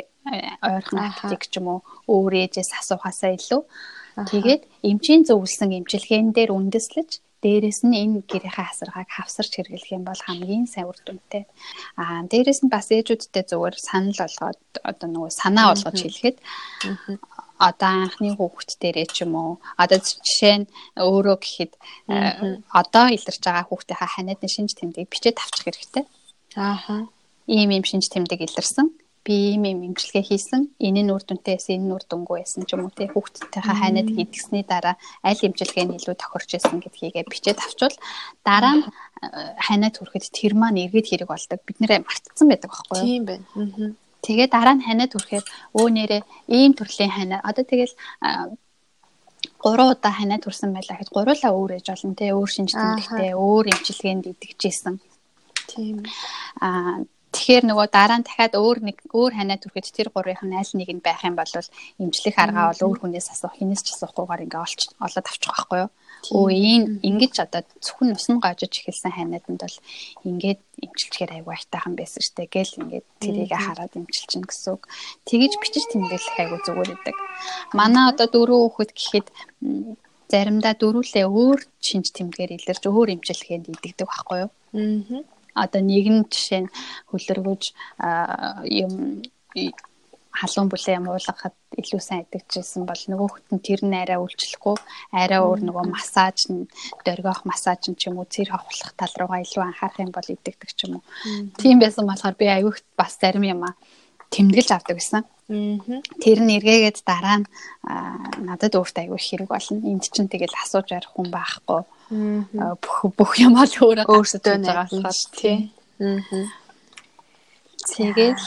Speaker 2: Ойрхон аптик ч юм уу өөр ээжээс асуухаасаа илүү. Тэгээд эмчийн зөвлөсөн эмчилгээн дээр үндэслэж дээрэс нь энэ гэрийнхээ асаргааг хавсарч хэрэглэх юм бол хамгийн сайн үр дүнтэй. Аа дээрэс нь бас ээжүүдтэй зүгээр санал болгоод одоо нөгөө санаа болгож хэлэхэд одоо анхны хүүхэд дээрээ ч юм уу одоо жишээ нь өөрөө гэхэд э, одоо илэрч байгаа хүүхдийнхаа ханиадны шинж тэмдгийг бичээд авчих хэрэгтэй.
Speaker 1: Ааха.
Speaker 2: Ийм ийм шинж тэмдэг илэрсэн. Би ийм ийм имчилгээ хийсэн. Энэ нь үр дүнтэйс энэ нь үр дүнгүй байсан ч юм уу тий хүүхдтэйгээ ханиад хийдгсний дараа аль имчилгээ нь илүү тохирч исэн гэдгийгээ бичээд авчвал дараа нь э, ханиад хүрэхэд тэр маань эргээд хэрэг болдог. Бид нэрээ мартцсан байдаг байхгүй юу?
Speaker 1: Тийм байна.
Speaker 2: Тэгээ дараа нь ханиад хүрэхээр өө нэрээ ийм төрлийн ханиа. Одоо тэгэл 3 удаа ханиад хүрсэн байлаа гэж гуруулаа өөр ээж болно те өөр шинж тэмдэгтэй өөр эмчилгээнд идэвчээсэн.
Speaker 1: Тийм.
Speaker 2: Аа Тэгэхээр нөгөө дараа нь дахиад өөр нэг өөр ханаа түрхэд тэр гурвынх нь аль нэг нь байх юм бол эмчлэх аргаа бол өөр хүнээс асуух хинээс ч асуухгүйгээр ингээ олж олоод авчих байхгүй юу. Өө энэ ингэж одоо зөвхөн ус нь гоожиж эхэлсэн ханаад бол ингээд эмчилчгээр айгүй айтайхан байсан штэ гэл ингээд тэрийг хараад эмчилчин гэсэн үг. Тэгэж бичиж тэмдэглэх айгүй зүгээр байдаг. Манай одоо дөрөв хүүхэд гэхэд заримдаа дөрүүлээ өөр шинж тэмдгээр илэрч өөр эмчилгээнд идэгдэг байхгүй юу. Аа одоо нэг нь жишээ нь хөлөргөж юм халуун бүлээ юм уулгахад илүү сайн идэгчсэн бол нөгөөхт нь тэр нь арай үйлчлэхгүй арай өөр нөгөө массаж нь дөргиох массаж нь ч юм уу цэр хавхлах тал руугаа илүү анхаарах юм бол идэгдэг ч юм уу. Тийм байсан болохоор би аюухт бас зарим юм а тэмдэглэж авдаг гэсэн. Тэр нь эргээгээд дараа нь надад өөртөө аюу хэрэг болно. Энд чинь тэгэл асууж ярих хүн байхгүй бүх бүх юм ал өөрөө
Speaker 1: өөртөө болохоор тий.
Speaker 2: Тэгэл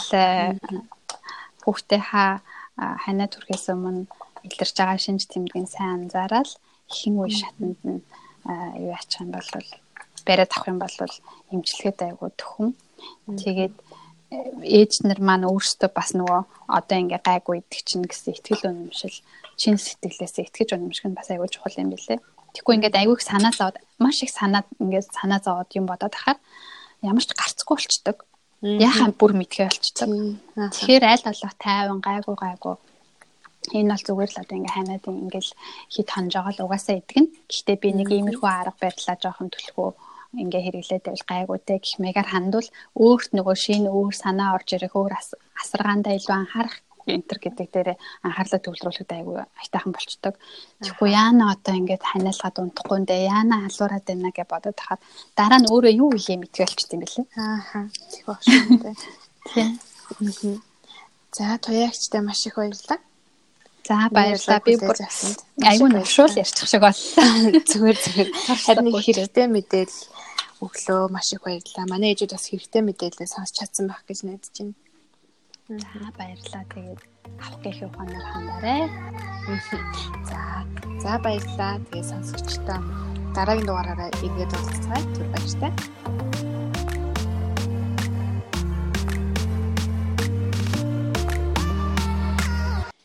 Speaker 2: хүүхдээ хаа ханаа түрхээс өмнө илэрч байгаа шинж тэмдгийн сайн анзаараад ихэн үе шатанд нь юу яачих юм бол бариад авах юм бол эмчилгээд айгуу төхөн. Тэгээд ээж нар маань өөрсдөө бас нөгөө одоо ингээ гайгүй идэх чинь гэсэн ихтгэл үнэмшил чин сэтгэлээсээ итгэж үнэмших нь бас айгүй чухал юм билэ. Тэгэхгүй ингээд айгүйх санаа зовоод маш их санаа ингээд санаа зовоод юм бодоод ахаар ямар ч гарцгүй болчдөг. Яхаа бүр мэдхээ болчдөг. Тэгэхээр аль болох тайван гайгүй гайгүй энэ бол зүгээр л одоо ингээ ханаад ингээл хит хонж байгаа л угаасаа идэгнэ. Гэхдээ би нэг иймэрхүү арга барилаа жоохон төлхөө ингээ хэрэглээд байвал гайгүйтэй гэх мэгээр хандвал өөрт нөгөө шинэ өөр санаа орж ирэх өөр асаргаандаа илүү анхаарах энтер гэдэг дээр анхаарлаа төвлөрүүлэхэд айгүй айтайхан болчдөг. Тэгэхгүй яана одоо ингээд ханиалгаад унтахгүй нэ яана халуураад байна гэж бодоод хахад дараа нь өөрөө юу хийе мэдгүй болчихд юм бэлээ.
Speaker 1: Ааха. Тэг баг шүү дээ. Тийм. За туяагчтай маш их баярлалаа.
Speaker 2: За баярлалаа. Би бүр айгүй навшуул ярьчих шиг боллоо.
Speaker 1: Зүгээр зүгээр. Харин хэрэгтэй мэдээлэл өглөө маш их баярлалаа. Манай ээжүүд бас хэрэгтэй мэдээлэл сонсч чадсан байх гэж найдаж байна.
Speaker 2: За баярлалаа. Тэгээд авах гэх ухаанаар хандаарай.
Speaker 1: За за баярлалаа. Тэгээд сонсогчдоо дараагийн дугаараараа иргэд уулзцгаая. Түр баяртай.